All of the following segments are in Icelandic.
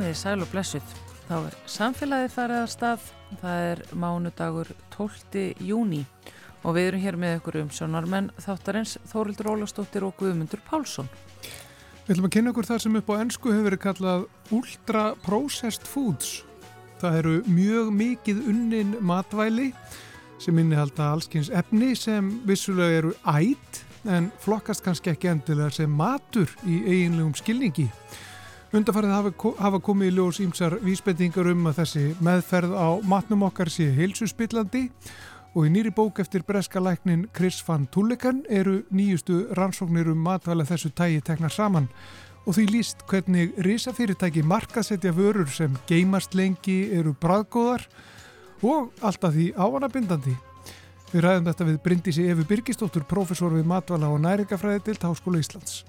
Komið í sæl og blessuð. Þá er samfélagið farið að stað. Það er mánudagur 12. júni og við erum hér með ykkur um sjónarmenn þáttarins Þórildur Ólastóttir og Guðmundur Pálsson. Við ætlum að kynna okkur það sem upp á ennsku hefur verið kallað Ultra Processed Foods. Það eru mjög mikið unnin matvæli sem innihalda allskynns efni sem vissulega eru ætt en flokkast kannski ekki endilega sem matur í eiginlegum skilningi. Undarfarið hafa, hafa komið í ljós ímsar vísbendingar um að þessi meðferð á matnum okkar sé heilsuspillandi og í nýri bók eftir breska læknin Chris van Tullekan eru nýjustu rannsóknir um matvæla þessu tægi teknar saman og því líst hvernig risafyrirtæki markasetja vörur sem geimast lengi eru bræðgóðar og alltaf því ávanabindandi. Við ræðum þetta við Bryndísi Efi Birgistóttur, profesor við matvæla og næringafræði til Háskóla Íslands.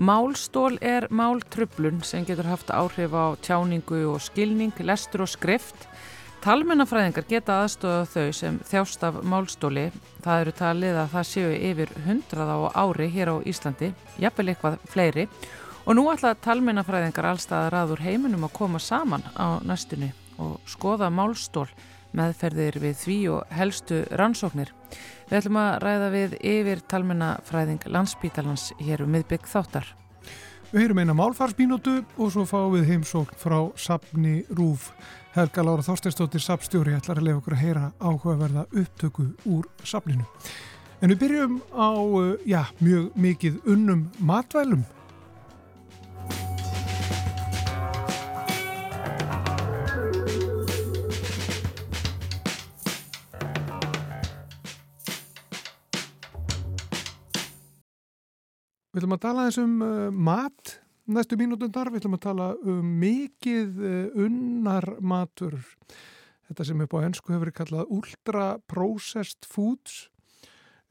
Málstól er máltröflun sem getur haft áhrif á tjáningu og skilning, lestur og skrift. Talmennafræðingar geta aðstofa þau sem þjást af málstóli. Það eru talið að það séu yfir hundrað á ári hér á Íslandi, jafnvel eitthvað fleiri. Og nú ætla talmennafræðingar allstaðar aður heiminum að koma saman á næstunni og skoða málstól meðferðir við því og helstu rannsóknir. Við ætlum að ræða við yfir talmennafræðing landsbítalans hér um miðbygg þáttar. Við heyrum eina málfarsmínútu og svo fáum við heimsókn frá Sapni Rúf. Helga Lára Þorsteinstóttir Sapstjóri ætlar að lefa okkur að heyra áhugaverða upptöku úr Sapninu. En við byrjum á já, mjög mikið unnum matvælum Við ætlum að tala eins um uh, mat næstu mínútundar, við ætlum að tala um mikið uh, unnar matur. Þetta sem upp á ennsku hefur verið kallað ultra processed foods.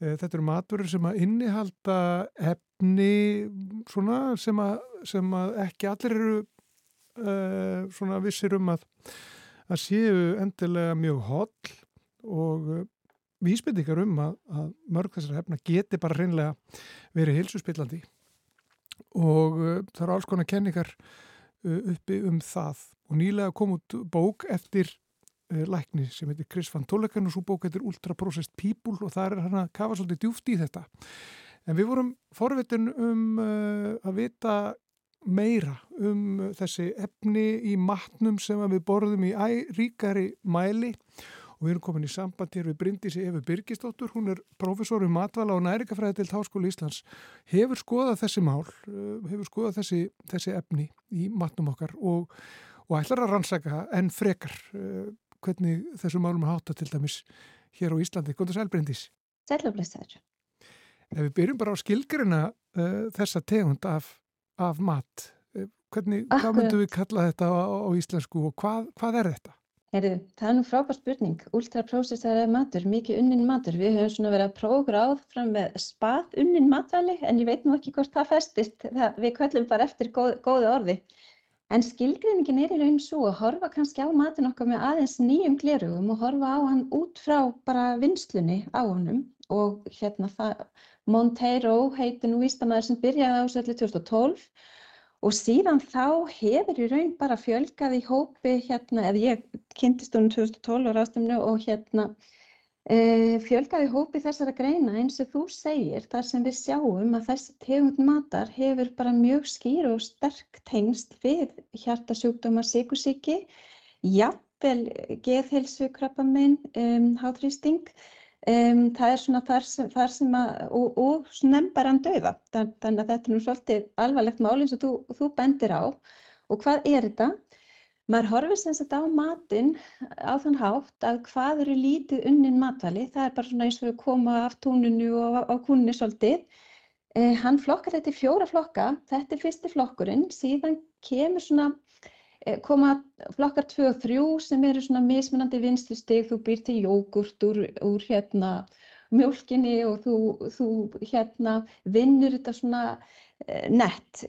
Uh, þetta eru matur sem að innihalda efni svona, sem, að, sem að ekki allir eru uh, vissir um að, að séu endilega mjög holl og uh, vísbendingar um að, að mörg þessar hefna geti bara hreinlega verið hilsuspillandi og uh, það eru alls konar kenningar uh, uppi um það. Og nýlega kom út bók eftir uh, lækni sem heitir Chris van Tollekan og svo bók heitir Ultra Processed People og það er hann að kafa svolítið djúft í þetta. En við vorum forvitin um uh, að vita meira um þessi efni í matnum sem við borðum í ríkari mæli og við erum komin í samband hér við Bryndísi Efi Birgisdóttur, hún er profesor um matvala og næringafræði til Háskóli Íslands hefur skoðað þessi mál uh, hefur skoðað þessi, þessi efni í matnum okkar og, og ætlar að rannsaka enn frekar uh, hvernig þessu málum er hátta til dæmis hér á Íslandi. Góður sæl Bryndís Sælublistar Ef við byrjum bara á skilgrina uh, þessa tegund af, af mat hvernig, Akkurat. hvað myndum við kalla þetta á, á íslensku og hvað, hvað er þetta? Heyrðu, það er nú frábær spurning. Ultraprocessaður matur, mikið unnin matur. Við höfum svona verið að prófa áð fram með spað unnin matvæli en ég veit nú ekki hvort það festist. Það, við kvöllum bara eftir góð, góðu orði. En skilgreiningin er í raun svo að horfa kannski á matin okkar með aðeins nýjum glerugum og horfa á hann út frá bara vinslunni á honum og hérna það, Monteiro heitir nú vístamæður sem byrjaði á öllu 2012 Og síðan þá hefur í raun bara fjölgað í hópi hérna, eða ég kynntist honum 2012 á ráðstöfnu og hérna e, fjölgað í hópi þessara greina eins og þú segir þar sem við sjáum að þessi tegund matar hefur bara mjög skýr og sterk tengst við hjartasjúkdóma sikursíki, jafnvel geðhelsu krabbamein, um, háþrýsting, Um, það er svona þar sem, þar sem að, og, og nefnbaran dauða, þannig að þetta er nú svolítið alvarlegt mál eins og þú, þú bendir á. Og hvað er þetta? Maður horfir sem sagt á matinn á þann hátt að hvað eru lítið unnin matvæli, það er bara svona eins og við koma af túninu og á kúnni svolítið. Eh, hann flokkar þetta í fjóra flokka, þetta er fyrsti flokkurinn, síðan kemur svona koma flokkar 2 og 3 sem eru svona mismunandi vinslustig, þú býr til jógurt úr, úr hérna mjölkinni og þú, þú hérna vinnur þetta svona uh, nett.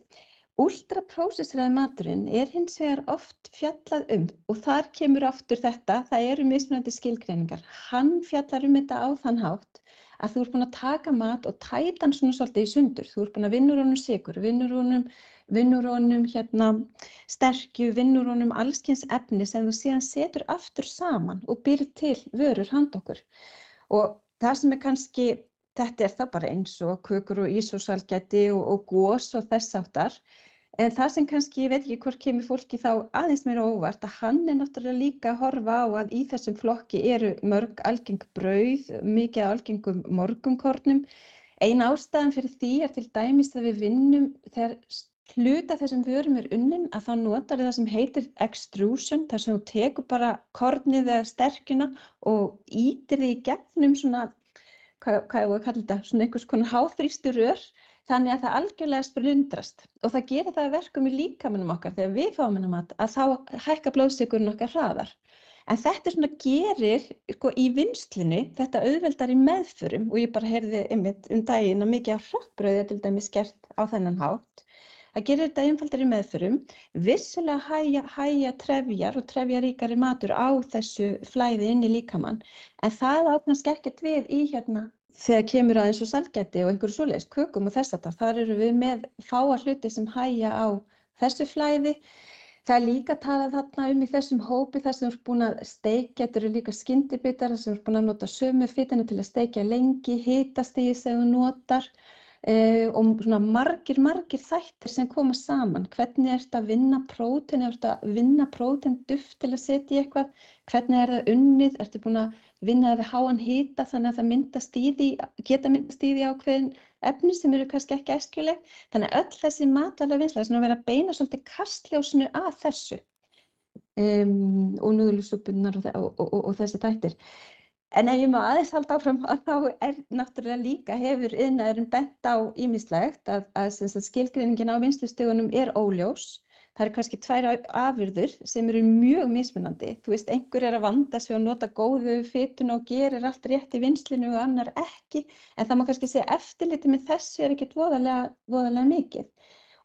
Ultraprocesseraði maturinn er hins vegar oft fjallað um og þar kemur aftur þetta, það eru mismunandi skilgreiningar. Hann fjallar um þetta á þann hátt að þú ert búin að taka mat og tæta hann svona svolítið í sundur. Þú ert búin að vinnur honum sigur, vinnur honum vinnur honum hérna sterkju, vinnur honum allskynns efni sem þú síðan setur aftur saman og býr til vörur hand okkur. Og það sem er kannski, þetta er það bara eins og kökur og ís og og, gós og þess áttar, En það sem kannski, ég veit ekki hvort kemur fólki þá aðeins meira óvart, að hann er náttúrulega líka að horfa á að í þessum flokki eru mörg algeng brauð, mikið algengum morgumkornum. Einn ástæðan fyrir því er til dæmis að við vinnum þegar hluta þessum vörum er unnin að þá notar það sem heitir extrusion, þar sem þú tekur bara kornið eða sterkuna og ítir því gegnum svona, hvað, hvað er það að kalla þetta, svona einhvers konar háþrýstu rör Þannig að það algjörlega splundrast og það gerir það verkum í líkamannum okkar þegar við fáum hennar mat að þá hækka blóðsíkurinn okkar hraðar. En þetta er svona gerir sko, í vinslinu, þetta auðveldar í meðförum og ég bara heyrði um daginn að mikið á hrappbröði er til dæmis gert á þennan hátt. Það gerir þetta einfaldar í meðförum, vissulega hæja, hæja trefjar og trefjaríkari matur á þessu flæði inn í líkamann en það áknast ekkert við í hérna þegar kemur að eins og salgæti og einhverju svoleiðist, kökum og þess að það, þar eru við með fáa hluti sem hæja á þessu flæði. Það er líka að tala þarna um í þessum hópi þar sem ert búin að steikja, þetta eru líka skyndibittar þar sem ert búin að nota sömu fytina til að steikja lengi, hitastíði sem þú notar og svona margir, margir þættir sem koma saman. Hvernig ert að vinna prótein, ert að vinna prótein duft til að setja í eitthvað, hvernig er það unnið, ertu búin að vinna við háan hýta þannig að það myndast í því, geta myndast í því ákveðin efni sem eru kannski ekki æskjuleg. Þannig að öll þessi matvæla vinsla er að vera að beina svolítið kastljósinu að þessu um, og núðlusúpunar og, og, og, og þessi tættir. En ef ég má aðeins halda áfram þá er náttúrulega líka hefur yðnaðurinn bent á ímislegt að, að, að skilgrinningin á vinslustegunum er óljós það eru kannski tvær afurður sem eru mjög mismunandi. Þú veist, einhver er að vanda sig og nota góðu fytun og gerir allt rétt í vinslinu og annar ekki, en það má kannski segja eftirliti með þessu er ekkert voðalega, voðalega mikið.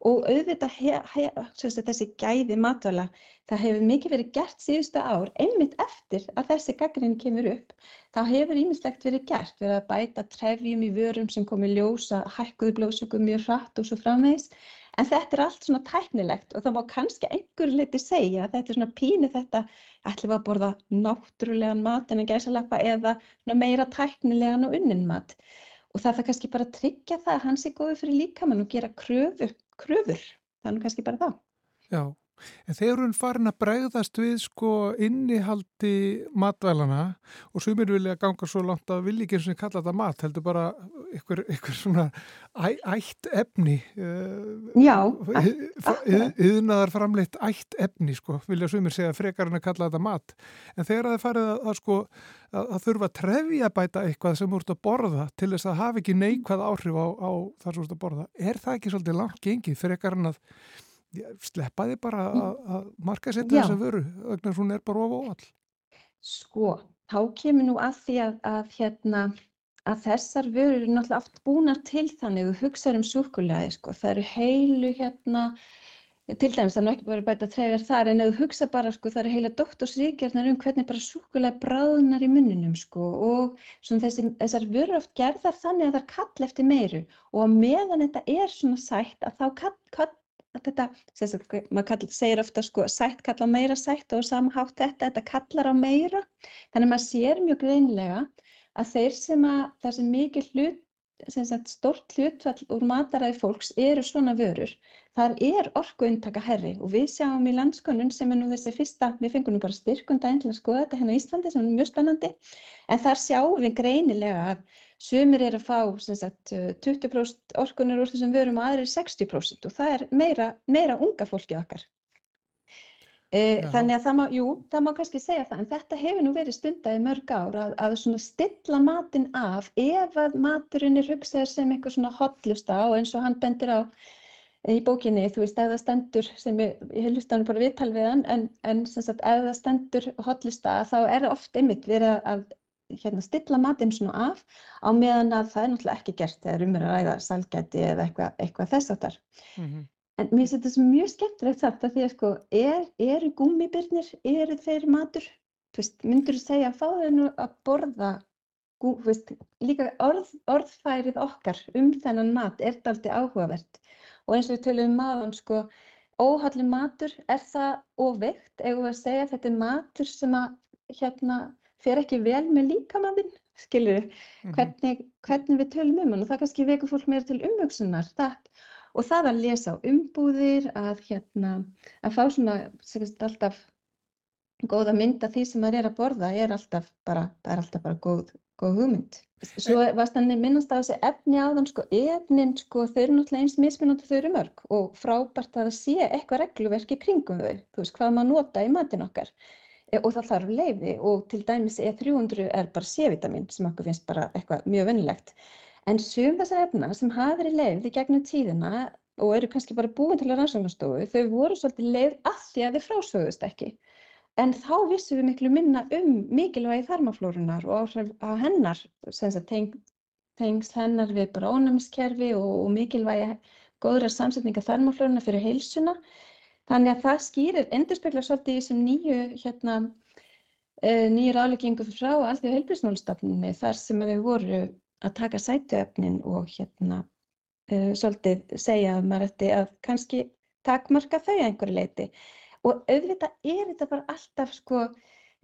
Og auðvitað he, he, þessi gæði matvala, það hefur mikið verið gert síðustu ár, einmitt eftir að þessi gaggrinn kemur upp, þá hefur ímislegt verið gert, verið að bæta trefjum í vörum sem komi ljósa, hækkuðu blóðsökum mjög hratt og svo framvegis, En þetta er allt svona tæknilegt og það má kannski einhver leiti segja að þetta er svona pínu þetta ætlum við að borða náttúrulegan mat en að gæsalappa eða meira tæknilegan og unnin mat. Og það er kannski bara að tryggja það að hans er góður fyrir líkamann og gera kröfur. kröfur. Er kannski bara það. Já. En þegar hún farin að bregðast við sko innihaldi matvælana og sumir vilja ganga svo langt að vilja ekki eins og kalla þetta mat, heldur bara ykkur, ykkur svona æ, ætt efni uh, Já Yðnaðar framleitt ætt efni sko, vilja sumir segja frekar en að kalla þetta mat. En þegar það farið að, að sko að, að þurfa að trefja bæta eitthvað sem úrst að borða til þess að hafa ekki neikvæð áhrif á, á það sem úrst að borða, er það ekki svolítið langt gengið frekar en að sleppa þið bara að marka setja þess að vöru vegna hún er bara of óall Sko, þá kemur nú að því að, að hérna að þessar vörur eru náttúrulega oft búnar til þannig að hugsa um súkulæði sko. það eru heilu hérna til dæmis það er náttúrulega ekki bara bæta trefjar þar en ef þú hugsa bara sko það eru heila doktorsríkjarnar um hvernig bara súkulæði bráðnar í munninum sko. Og þessi, þessar vörur oft gerðar þannig að það er kall eftir meiru. Og meðan þetta er svona sætt að þá kall, kall þetta, sagt, maður segir ofta sko, sætt kalla meira sætt og samhátt þetta, þetta kallar á meira. Þannig að maður sér mjög greinlega að þeir sem að, það sem mikið hlut, sem sagt, stort hlutfall úr mataræði fólks eru svona vörur. Það er orku inntaka herri og við sjáum í landskonun sem er nú þessi fyrsta, við fengum nú bara styrkundaginn til að skoða þetta hérna í Íslandi sem er mjög spennandi, en þar sjáum við greinilega að Sumir er að fá sagt, 20% orkunar úr þessum vörum og aðrir 60% og það er meira, meira unga fólki okkar. E, þannig að það má, jú, það má kannski segja það, en þetta hefur nú verið stundað í mörg ár að, að stilla matinn af ef að maturinn er hugsaður sem eitthvað svona hotlusta og eins og hann bendir á í bókinni, þú veist, ef það stendur, sem ég, ég hlusta hann bara viðtal við hann, en, en sagt, ef það stendur hotlusta þá er það oft einmitt verið að hérna, stilla matinn svona af á meðan að það er náttúrulega ekki gert þegar um er að ræða salgæti eða eitthvað, eitthvað þess áttar. Mm -hmm. En mér finnst þetta mjög skemmtilegt að því að sko, er, eru gummibirnir, eru þeir matur? Þú veist, myndur þú segja að fá þau nú að borða, gú, veist, líka orð, orðfærið okkar um þennan mat er þetta alltaf áhugavert og eins og við tölum um maðan sko, óhaldin matur, er það óveikt, eða segja þetta er matur sem að hérna fer ekki vel með líkamanninn, skilur mm -hmm. hvernig, hvernig við tölum um hann og það kannski vekur fólk meira til umvöksunar, og það að lesa á umbúðir, að hérna, að fá svona, segist alltaf góða mynd af því sem maður er að borða er alltaf bara, það er alltaf bara góð, góð hugmynd. Svo varst hann minnast á þessi efni á þann, sko, efnin, sko, þau eru náttúrulega eins mismunandi þau eru mörg og frábært að það sé eitthvað regluverki kringum þau, þú veist, hvað maður nota í matin okkar og það þarf leiði og til dæmis E300 er bara C-vitamin sem okkur finnst bara eitthvað mjög vennilegt. En sum þessar efna sem hafa verið leið í gegnum tíðina og eru kannski bara búin til að rannsóknastofu, þau voru svolítið leið að því að þið frásögust ekki. En þá vissum við miklu minna um mikilvægi þarmaflórunar og áhrif á hennar, teng, tengst hennar við bara ónæmiskerfi og, og mikilvægi góðra samsetninga þarmaflórunar fyrir heilsuna. Þannig að það skýrir, endurspeglar svolítið í þessum nýju, hérna, eh, nýju ráleggingu frá Alþjóð heilbríðsmálstafninni þar sem við voru að taka sætuöfnin og hérna uh, svolítið segja að maður ætti að kannski takmarka þau einhverju leiti og auðvitað er þetta bara alltaf sko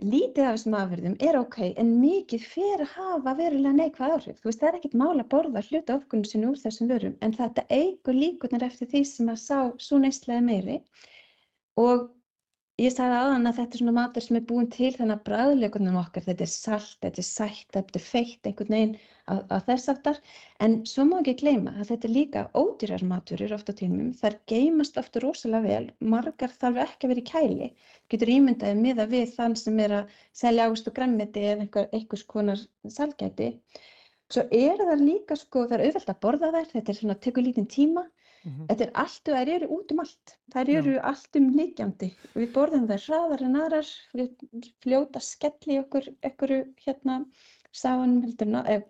lítið af þessum afverðum er ok en mikið fyrir að hafa verulega neikvæð áhrif. Þú veist það er ekkert mál að borða hluta ofgunum sinni úr þessum vörum en þetta eigur líkunar eftir því sem að sá svo neistlega meiri og Ég sagði aðan að þetta er svona matur sem er búin til þannig að bræðleikunum okkar, þetta er salt, þetta er sætt, þetta er feitt einhvern veginn að þess aftar. En svo má ekki gleyma að þetta er líka ódýrar maturur ofta tímum. Það geymast ofta rosalega vel, margar þarf ekki að vera í kæli. Getur ímyndaðið miða við þann sem er að selja ást og græmmiti eða einhver, einhvers konar salgæti. Svo er það líka, sko, það er auðvelt að borða þær, þetta er svona að teku lítinn tíma. Mm -hmm. Þetta er allt, þær eru út um allt, þær eru Já. allt um líkjandi. Við borðum þær hraðar en aðrar, við fljóta skelli okkur, okkur hérna sáanum heldur en að,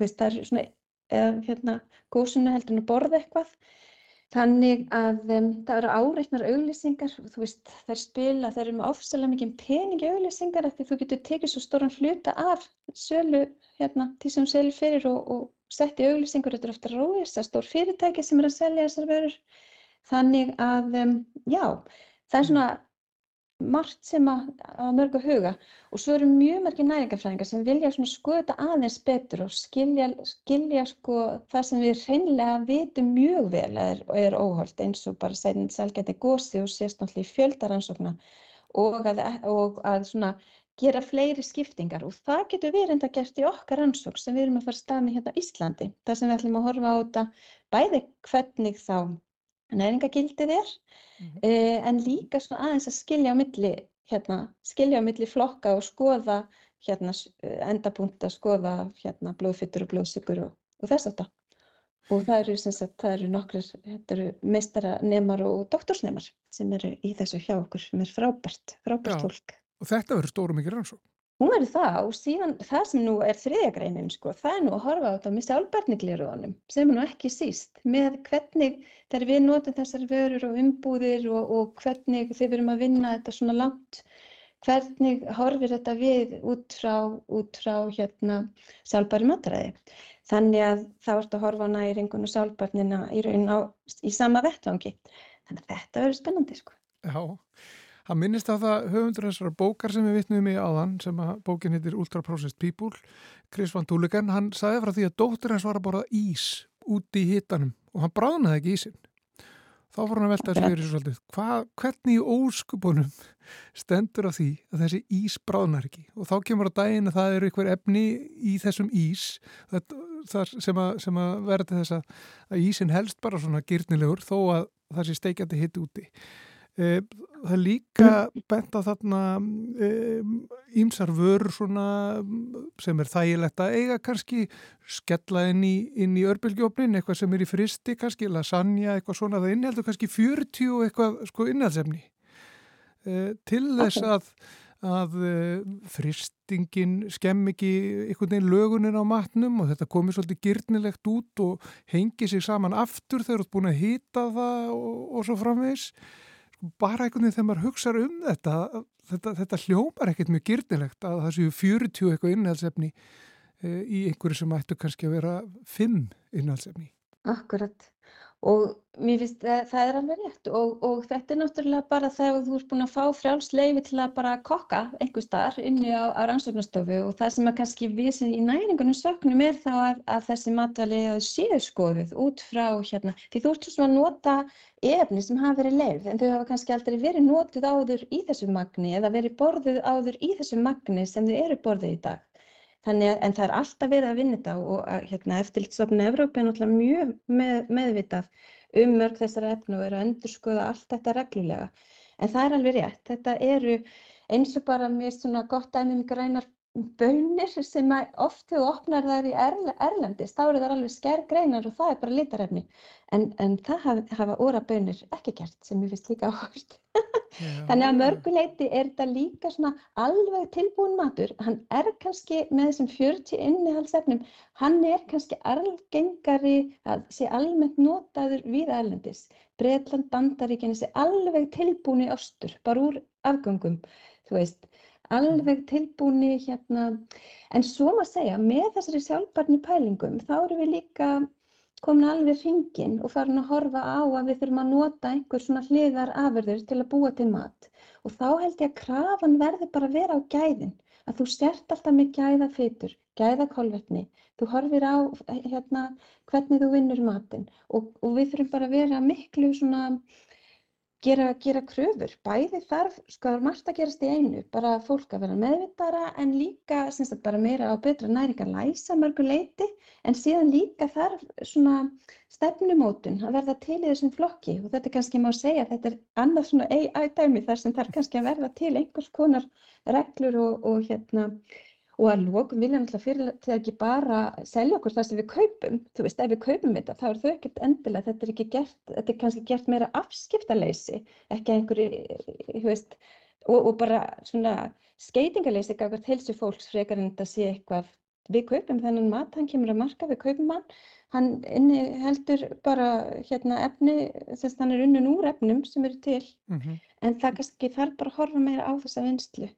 það er svona, eða hérna góðsunu heldur en að borða eitthvað. Þannig að um, það eru áreitnar auglýsingar, þú veist þær spila, þær eru með ofsalega mikið peningi auglýsingar af því þú getur tekið svo stóran hluta af sölu, hérna, því sem sölu fyrir og, og sett í auglýsingur, þetta er ofta róist, það er stór fyrirtæki sem er að selja þessar vörur. Þannig að, um, já, það er svona margt sem að, að mörgu huga. Og svo eru mjög mörgir næringafræðingar sem vilja svona skoða aðeins betur og skilja, skilja sko það sem við hreinlega vitum mjög vel er, er óholt eins og bara sætinn selgæti gósi og í fjöldaransókna og að, og að svona gera fleiri skiptingar og það getur við reynda gert í okkar ansók sem við erum að fara með hérna Íslandi. Það sem við ætlum að horfa á þetta bæði hvernig þá næringagildið er mm -hmm. eh, en líka svona aðeins að skilja á milli, hérna, skilja á milli flokka og skoða hérna, endapunkt að skoða hérna, blóðfittur og blóðsykur og, og þess það. Og það eru, sagt, það eru nokkur, eru meistaranemar og doktorsnemar sem eru í þessu hjá okkur sem er frábært, frábært fólk. Og þetta verður stórum ekki rannsók. Hún verður það og síðan það sem nú er þriðjagreinin sko, það er nú að horfa á þetta með sjálfbarnigliruðanum sem er nú ekki síst með hvernig þegar við notum þessar vörur og umbúðir og, og hvernig þið verum að vinna þetta svona langt, hvernig horfir þetta við út frá, út frá hérna sjálfbari matræði. Þannig að þá ertu að horfa á næringun og sjálfbarnina í raun á í sama vettvangi. Þannig að þetta verður spennandi sko. Já. Hann minnist á það höfundur þessar bókar sem við vittnum í áðan sem að bókin heitir Ultra Processed People. Chris Van Tulleken, hann sagði frá því að dóttur hans var að borða ís úti í hitanum og hann bráðnaði ekki ísin þá fór hann að velta þessu fyrir svolítið. Hva, hvernig í óskupunum stendur á því að þessi ís bráðnar ekki? Og þá kemur á daginn að það eru einhver efni í þessum ís það, sem að, að verði þess að, að ísin helst bara svona gyrnilegur þó að það sé steikjandi hitt úti það er líka bent á þarna ímsar e, vörur sem er þægilegt að eiga kannski skella inn í, í örbylgjófnin, eitthvað sem er í fristi kannski, lasagna, eitthvað svona það innheldur kannski 40 eitthvað sko innhaldsefni. E, til þess að, að e, fristingin skemm ekki einhvern veginn lögunin á matnum og þetta komir svolítið gyrnilegt út og hengi sig saman aftur þegar þú ert búin að hýta það og, og svo framvegs bara einhvern veginn þegar maður hugsa um þetta, þetta, þetta hljópar ekkert mjög gyrnilegt að það séu 40 eitthvað innhaldsefni e, í einhverju sem ættu kannski að vera 5 innhaldsefni. Akkurat og mér finnst að það er alveg rétt og, og þetta er náttúrulega bara þegar þú ert búin að fá frjálsleifi til að bara kokka einhver starf inni á, á rannsóknastofu og það sem að kannski við sem í næringunum söknum er þá að, að þessi matvæli séu skoðuð út frá hérna, því þú ert svona að nota efni sem hafa verið leið en þau hafa kannski aldrei verið notið áður í þessu magni eða verið borðuð áður í þessu magni sem þau eru borðuð í dag. Þannig, en það er alltaf verið að vinna þetta og hérna, eftirlitsstofnun Evrópi er náttúrulega mjög með, meðvitað um mörg þessara efnu og eru að endurskoða allt þetta reglulega. En það er alveg rétt, þetta eru eins og bara mér svona gott dæmi um grænar bönir sem oft þú opnar þær í erle, erlendist, þá eru þær alveg skergreinar og það er bara litarefni. En, en það hafa, hafa óra bönir ekki gert sem ég finnst líka áherslu. Þannig að mörguleiti er þetta líka svona alveg tilbúin matur. Hann er kannski með þessum 40 innihaldsefnum, hann er kannski algengari að sé almennt notaður við erlendis. Breitland, Bandaríkina sé alveg tilbúin í ostur, bara úr afgangum, þú veist alveg tilbúni hérna, en svo maður segja, með þessari sjálfbarni pælingum, þá eru við líka komin alveg hringin og farin að horfa á að við þurfum að nota einhver svona hliðar afurður til að búa til mat. Og þá held ég að krafan verði bara að vera á gæðin, að þú sért alltaf með gæða fytur, gæða kolvetni, þú horfir á hérna, hvernig þú vinnur matinn. Og, og við þurfum bara að vera miklu svona gera, gera kröfur, bæði þarf, sko margt að gerast í einu, bara fólk að vera meðvitara en líka sagt, bara meira á betra næringar læsa mörgu leiti en síðan líka þarf svona stefnumótun að verða til í þessum flokki. Og þetta kannski má segja að þetta er annað svona AI-dæmi þar sem þarf kannski að verða til einhvers konar reglur og, og hérna og að lókum vilja náttúrulega fyrir þegar ekki bara selja okkur það sem við kaupum, þú veist, ef við kaupum þetta þá er þau ekkert endilega, þetta er ekki gert, þetta er kannski gert meira afskiptaleysi, ekki einhverju, þú veist, og, og bara svona skeitingaleysi gafur helsu fólks frekar en þetta sé eitthvað, við kaupum þennan mat, hann kemur að marka, við kaupum hann, hann inni heldur bara hérna efni, þess að hann er unnum úr efnum sem eru til, mm -hmm. en það kannski þarf bara að horfa meira á þessa vinslu.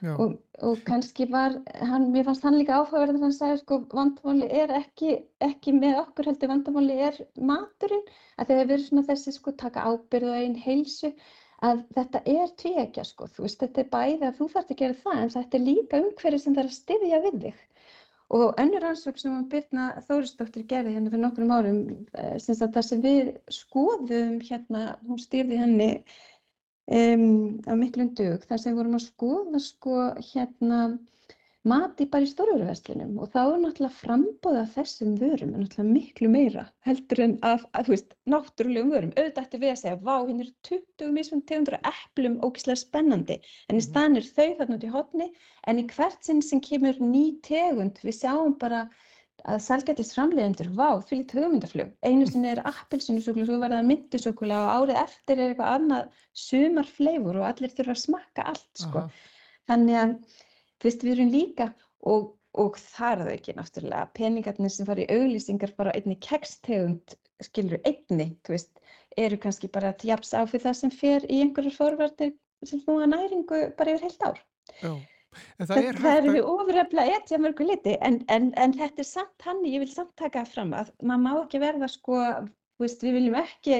Og, og kannski var, hann, mér fannst hann líka áhugaverð þegar hann sagði sko vandamáli er ekki, ekki með okkur heldur vandamáli er maturinn. Að það hefur verið svona þessi sko taka ábyrðu einn heilsu að þetta er tvíækja sko, þú veist þetta er bæði að þú þarfst að gera það en þetta er líka umhverfið sem er að styðja við þig. Og önnur ansvöld sem Birna Þórisdóttir gerði hérna fyrir nokkrum árum eh, sem það sem við skoðum hérna, hún styrði henni um, af miklum dög þar sem við vorum að skoða sko hérna mati bara í stórvöruverslunum og þá er náttúrulega frambóða þessum vörum er náttúrulega miklu meira heldur en af, að, þú veist, náttúrulegum vörum. Auðvitað ætti við að segja, vá, hinn er 20 mismun tegundur eplum ógislega spennandi en í mhm. staðin er þau þarna út í hotni en í hvert sinn sem kemur ný tegund, við sjáum bara að sælgætist framleiðendur, vá, því lítið hugmyndaflug. Einu sinni er appilsinusúkulega, svo verða myndisúkulega og árið eftir er eitthvað annað sumarfleifur og allir þurfa að smakka allt, sko. Aha. Þannig að, þú veist, við erum líka og, og þar það ekki náttúrulega, peningarnir sem fara í auglýsingar bara einni kekstegund, skilur einni, þú veist, eru kannski bara að tjaps á fyrir það sem fer í einhverju fórvartir sem að næringu bara yfir heilt ár. Já. Það er, það er við ofuröfla etja mörgu liti en, en, en þetta er samt hann, ég vil samt taka fram að maður má ekki verða sko, veist, við viljum ekki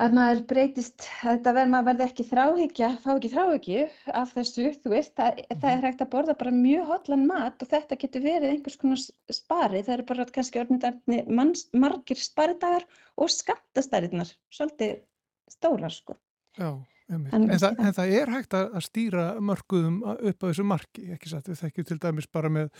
að maður breytist, þetta verður maður verði ekki þráhyggja, fá ekki þráhyggju af þessu, þú veist, það, það er mhm. hægt að borða bara mjög hotlan mat og þetta getur verið einhvers konar spari, það eru bara kannski orðnir margir sparidagar og skattastæriðnar, svolítið stórar sko. Já. En, en, það, en það er hægt að, stýra mörguðum upp á þessu marki, ekki satt, við þekkjum til dæmis bara með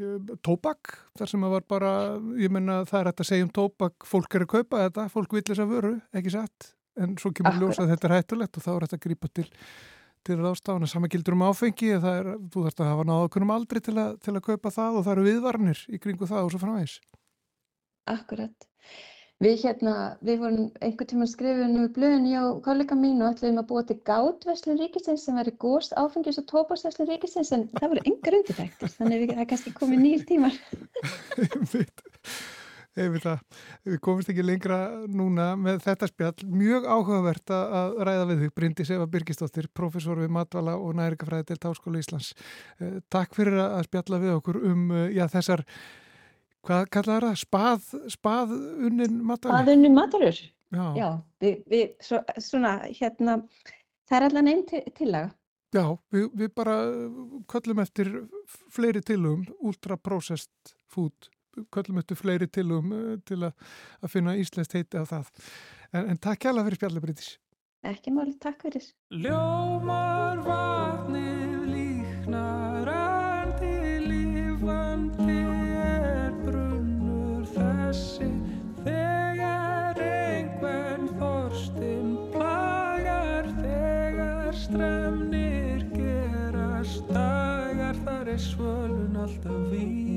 uh, tóbak, þar sem að var bara, ég menna það er hægt að segja um tóbak, fólk er að kaupa þetta, fólk vil þess að vöru, ekki satt, en svo kemur ljósa að þetta er hættulegt og þá er þetta að grípa til, til ástafan, að sama gildur um áfengi, það er, þú þarfst að hafa náðakunum aldrei til að, til að kaupa það og það eru viðvarnir í kringu það og svo framvegs. Akkurat. Við hérna, við vorum einhvern tíma skrifin um blöðin hjá kollega mín og ætlaðum að búa til gátveslun ríkisins sem væri góðst áfengis og tópasveslun ríkisins en það voru yngar undirtæktir þannig að það kannski komið nýjir tímar. Við, við komumst ekki lengra núna með þetta spjall. Mjög áhugavert að ræða við þig, Bryndis Eva Birgisdóttir, professor við Matvala og næringafræði til Táskóla Íslands. Eh, takk fyrir að spjalla við okkur um eh, já, þessar Hvað kallaði það? Spað, spað unnin matalur? Spað unnin matalur? Já. Já, við, við svo, svona, hérna, það er allan einn tillaga. Já, við, við bara köllum eftir fleiri tilum, ultra-processed food, köllum eftir fleiri tilum uh, til að, að finna íslenskt heiti á það. En, en takk hjálpa fyrir spjallibriðis. Ekki máli, takk fyrir. Ljómar vatnið líknar svölun alltaf vís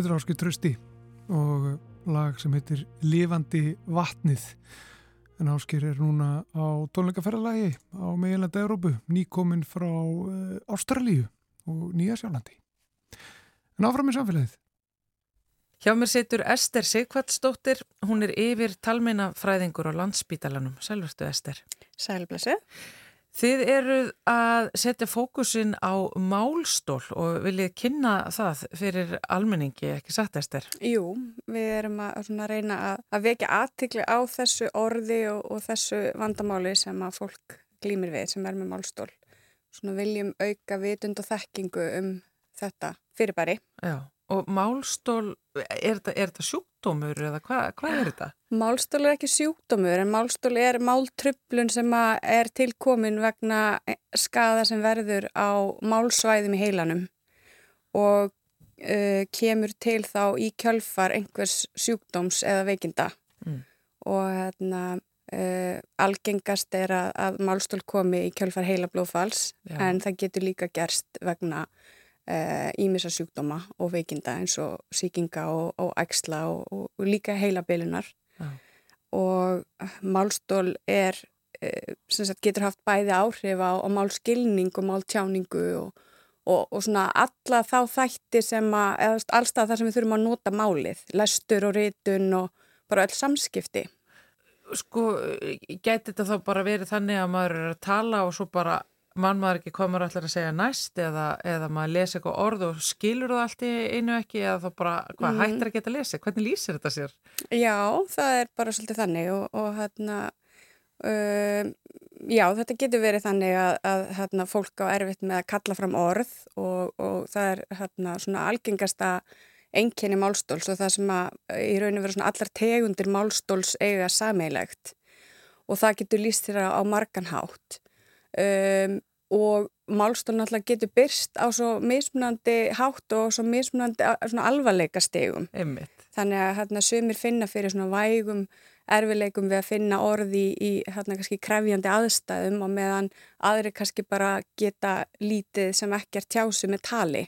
Þetta er Áskil Trösti og lag sem heitir Livandi vatnið. En Áskil er núna á tónleikaferðalagi á meginlanda Európu, nýkominn frá uh, Ástralíu og Nýja Sjálandi. En áfram í samfélagið. Hjá mér situr Ester Sigvartsdóttir, hún er yfir talmeinafræðingur á landsbítalanum. Sælvertu Ester. Sælblessu. Þið eruð að setja fókusin á málstól og viljið kynna það fyrir almenningi, ekki satt Ester? Jú, við erum að reyna að, að vekja aðtikli á þessu orði og, og þessu vandamáli sem að fólk glýmir við sem er með málstól. Svona viljum auka vitund og þekkingu um þetta fyrirbæri. Já. Og málstól, er þetta, er þetta sjúkdómur eða hvað hva er þetta? Málstól er ekki sjúkdómur en málstól er máltröflun sem er tilkomin vegna skada sem verður á málsvæðum í heilanum og uh, kemur til þá í kjölfar einhvers sjúkdóms eða veikinda mm. og hérna uh, algengast er að, að málstól komi í kjölfar heila blóðfalls Já. en það getur líka gerst vegna ímissa eh, sjúkdóma og veikinda eins og síkinga og, og ægsla og, og, og líka heilabilunar ja. og málstól er eh, sagt, getur haft bæði áhrif á, á málskilning og máltjáningu og svona alla þá þætti sem að, eða allstað þar sem við þurfum að nota málið, lestur og rítun og bara öll samskipti Sko, gæti þetta þá bara verið þannig að maður er að tala og svo bara mann maður ekki komur allir að segja næst eða, eða maður lesa eitthvað orð og skilur það allt í einu ekki eða þá bara hvað mm. hættir að geta að lesa, hvernig lýsir þetta sér? Já, það er bara svolítið þannig og, og hérna uh, já, þetta getur verið þannig að, að hérna, fólk á erfitt með að kalla fram orð og, og það er hérna svona algengasta enginni málstóls og það sem að í rauninu vera svona allar tegundir málstóls eiga sameilegt og það getur lýst þér á marganhátt Um, og málstól náttúrulega getur byrst á svo mismunandi hátt og svo mismunandi alvarleika stegum. Einmitt. Þannig að hérna, sömur finna fyrir svona vægum erfileikum við að finna orði í, í hérna kannski krefjandi aðstæðum og meðan aðri kannski bara geta lítið sem ekki er tjásu með tali.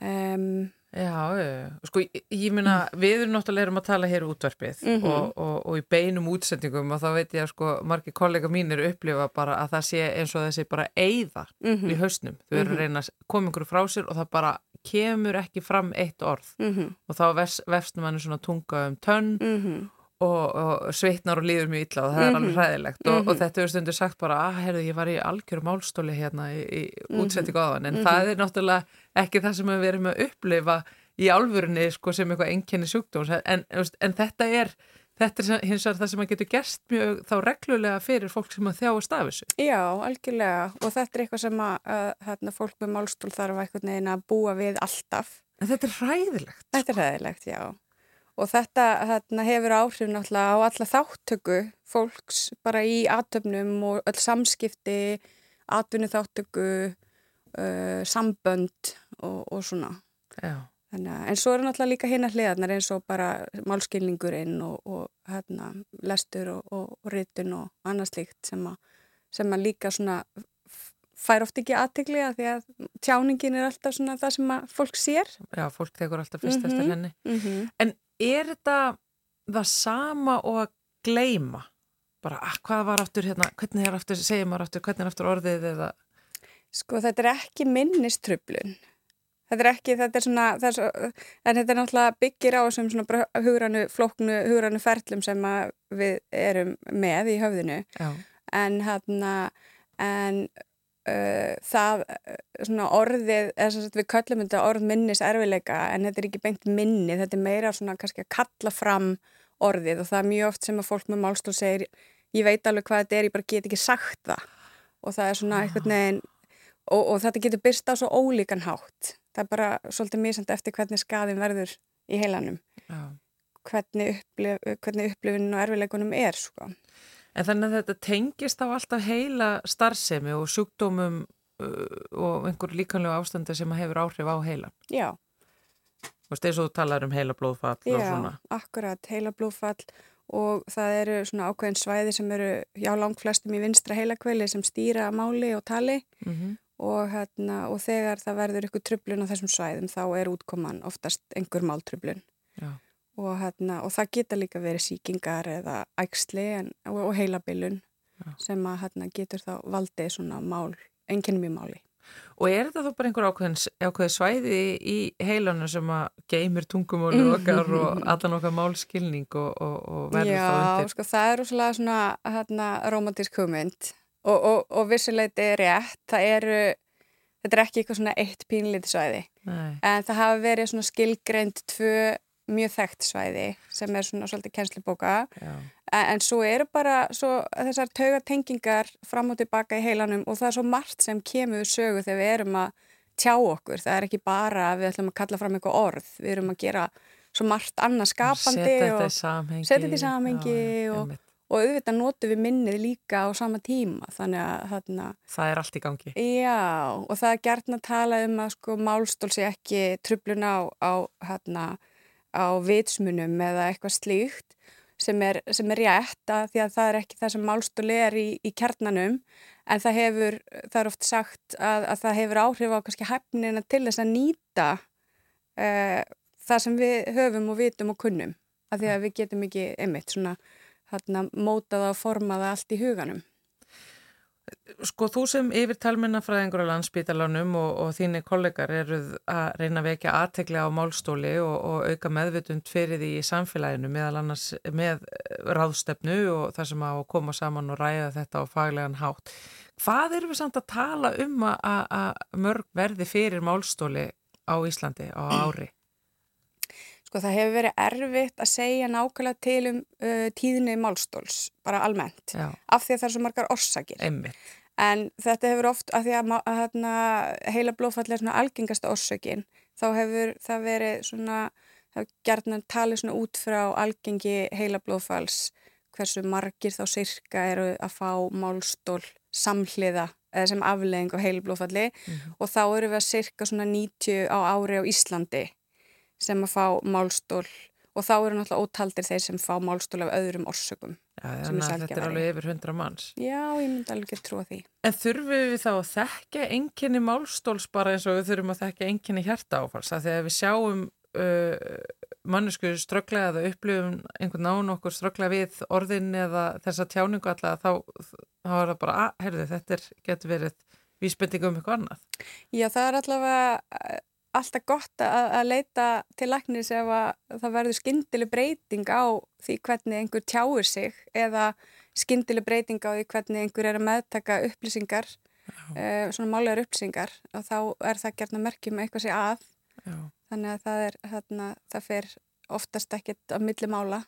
Um, Já, sko ég minna mm. við erum náttúrulega erum að tala hér útverfið mm -hmm. og, og, og í beinum útsendingum og þá veit ég að sko margi kollega mínir upplifa bara að það sé eins og þessi bara eigða mm -hmm. í hausnum þau eru -hmm. að reyna að koma ykkur frá sér og það bara kemur ekki fram eitt orð mhm. og þá vefstum manni svona tunga um tönn mhm og, og sveitnar og líður mjög illa og það er alveg mhm. hræðilegt og, og þetta er stundur sagt bara að ah, herðu ég var í algjöru málstóli hérna í, í -hmm. útsetti góðan en það er náttúrulega ekki það sem við erum að upplifa í álfurinni sko, sem eitthvað enginni sjúkdóms en, en þetta er Þetta er hins vegar það sem að getur gerst mjög þá reglulega fyrir fólk sem að þjáast af þessu. Já, algjörlega og þetta er eitthvað sem að, að hérna, fólk með málstól þarf að búa við alltaf. En þetta er hræðilegt. Þetta er hræðilegt, já og þetta hérna, hefur áhrif náttúrulega á alla þáttöku fólks bara í atöfnum og öll samskipti, atvinni þáttöku, uh, sambönd og, og svona. Þannig, en svo eru náttúrulega líka hinna hliðarnar eins og bara málskilningurinn og, og hérna, lestur og, og rytun og annað slíkt sem að, sem að líka svona fær oft ekki aðtegli að því að tjáningin er alltaf svona það sem að fólk sér. Já, fólk tekur alltaf fyrst mm -hmm, eftir henni. Mm -hmm. En er þetta það sama og að gleima bara að ah, hvað var áttur hérna? Hvernig er áttur, segja maður áttur, hvernig er áttur orðið eða? Sko þetta er ekki minniströflun þetta er ekki, þetta er svona er svo, en þetta er náttúrulega byggir á þessum svona hugrannu, flóknu, hugrannu ferlum sem við erum með í höfðinu. Já. en hérna en Uh, það uh, svona orðið sagt, við köllum þetta orð minnis erfileika en þetta er ekki beint minni þetta er meira svona kannski að kalla fram orðið og það er mjög oft sem að fólk með málstól segir ég veit alveg hvað þetta er, ég bara get ekki sagt það. Og það er svona ah. eitthvað neginn og, og þetta getur byrst á svo ólíkan hátt. Það er bara svolítið samt eftir hvernig skaðin verður í heilanum. Hvernig, upplif, hvernig upplifin og erfileikunum er sko En þannig að þetta tengist á alltaf heila starfsemi og sjúkdómum uh, og einhver líkanlega ástandi sem hefur áhrif á heila. Já. Þú veist, eins og þú talar um heila blóðfall já, og svona. Já, akkurat, heila blóðfall og það eru svona ákveðin svæði sem eru, já, langt flestum í vinstra heilakveili sem stýra máli og tali mm -hmm. og, hérna, og þegar það verður ykkur trublun á þessum svæðum þá er útkoman oftast einhver máltrublun. Já og, hérna, og það geta líka verið síkingar eða ægsli en, og, og heilabilun Já. sem að hérna, getur þá valdið svona mál, enginnum í máli. Og er þetta þá bara einhver ákveðin svæði í heilanum sem að geymir tungumólu okkar og allan okkar málskilning og, og, og verður þá undir? Já, sko það er úrslega svona hérna, romantísk hugmynd og, og, og vissuleiti er rétt, það eru, þetta er ekki eitthvað svona eitt pínlítið svæði Nei, en það hafa verið svona skilgreind tvö mjög þekkt svæði sem er svona svolítið kennslubóka. Já, en, en svo eru bara svo, þessar taugatengingar fram og tilbaka í heilanum og það er svo margt sem kemur sögu þegar við erum að tjá okkur, það er ekki bara að við ætlum að kalla fram eitthvað orð, við erum að gera svo margt annað skapandi og, setja þetta í samhengi og- og auðvitað notum við minnið líka á sama tíma. Þannig að þarna Það er allt í gangi. Já, og það er gert að tala um að sko málstól sé ekki trublun á, á, hérna, á vitsmunum eða eitthvað slíkt sem er, sem er rétt að því að það er ekki það sem málstól er í, í kjarnanum en það hefur, það er oft sagt að, að það hefur áhrif á kannski hæfnina til þess að nýta uh, það sem við höfum og vitum og kunnum að því að við getum ekki einmitt svona hérna, mótaða og formaða allt í huganum. Sko þú sem yfir talmennafræðingur á landsbítalanum og, og þínir kollegar eruð að reyna að vekja aðtegli á málstóli og, og auka meðvutund fyrir því í samfélaginu meðal annars með ráðstefnu og það sem að koma saman og ræða þetta á faglegan hátt. Hvað erum við samt að tala um að mörg verði fyrir málstóli á Íslandi á ári? Sko það hefur verið erfitt að segja nákvæmlega til um uh, tíðni málstóls, bara almennt, Já, af því að það er svo margar orsakir. einmitt. En þetta hefur oft, af því að, hérna, heila blóðfall er svona algengasta orsökin, þá hefur það verið svona, það hefur gerðan talið svona út frá algengi heila blóðfalls, hversu margir þá sirka eru að fá málstól samhliða sem afleðing á heila blóðfalli og þá eru við að sirka svona 90 á ári á Íslandi sem að fá málstól og þá eru náttúrulega ótaldir þeir sem fá málstól af öðrum orsökum. Já, þannig að þetta er alveg yfir hundra manns. Já, ég myndi alveg trúa því. En þurfum við þá að þekka enginni málstóls bara eins og við þurfum að þekka enginni hjarta áfalsa þegar við sjáum uh, mannesku strögglega eða upplifum einhvern nán okkur strögglega við orðin eða þessa tjáningu alltaf þá, þá er það bara, að, heyrðu, þetta er, getur verið vísbending um eitthvað annað. Já, það er allavega alltaf gott að, að leita til læknis ef að það verður skyndileg breyting á því hvernig einhver tjáir sig eða skyndileg breyting á því hvernig einhver er að meðtaka upplýsingar, uh, svona málegar upplýsingar og þá er það gert að merkjum eitthvað sé að, Já. þannig að það er, þarna, það fer oftast ekkert á milli mála.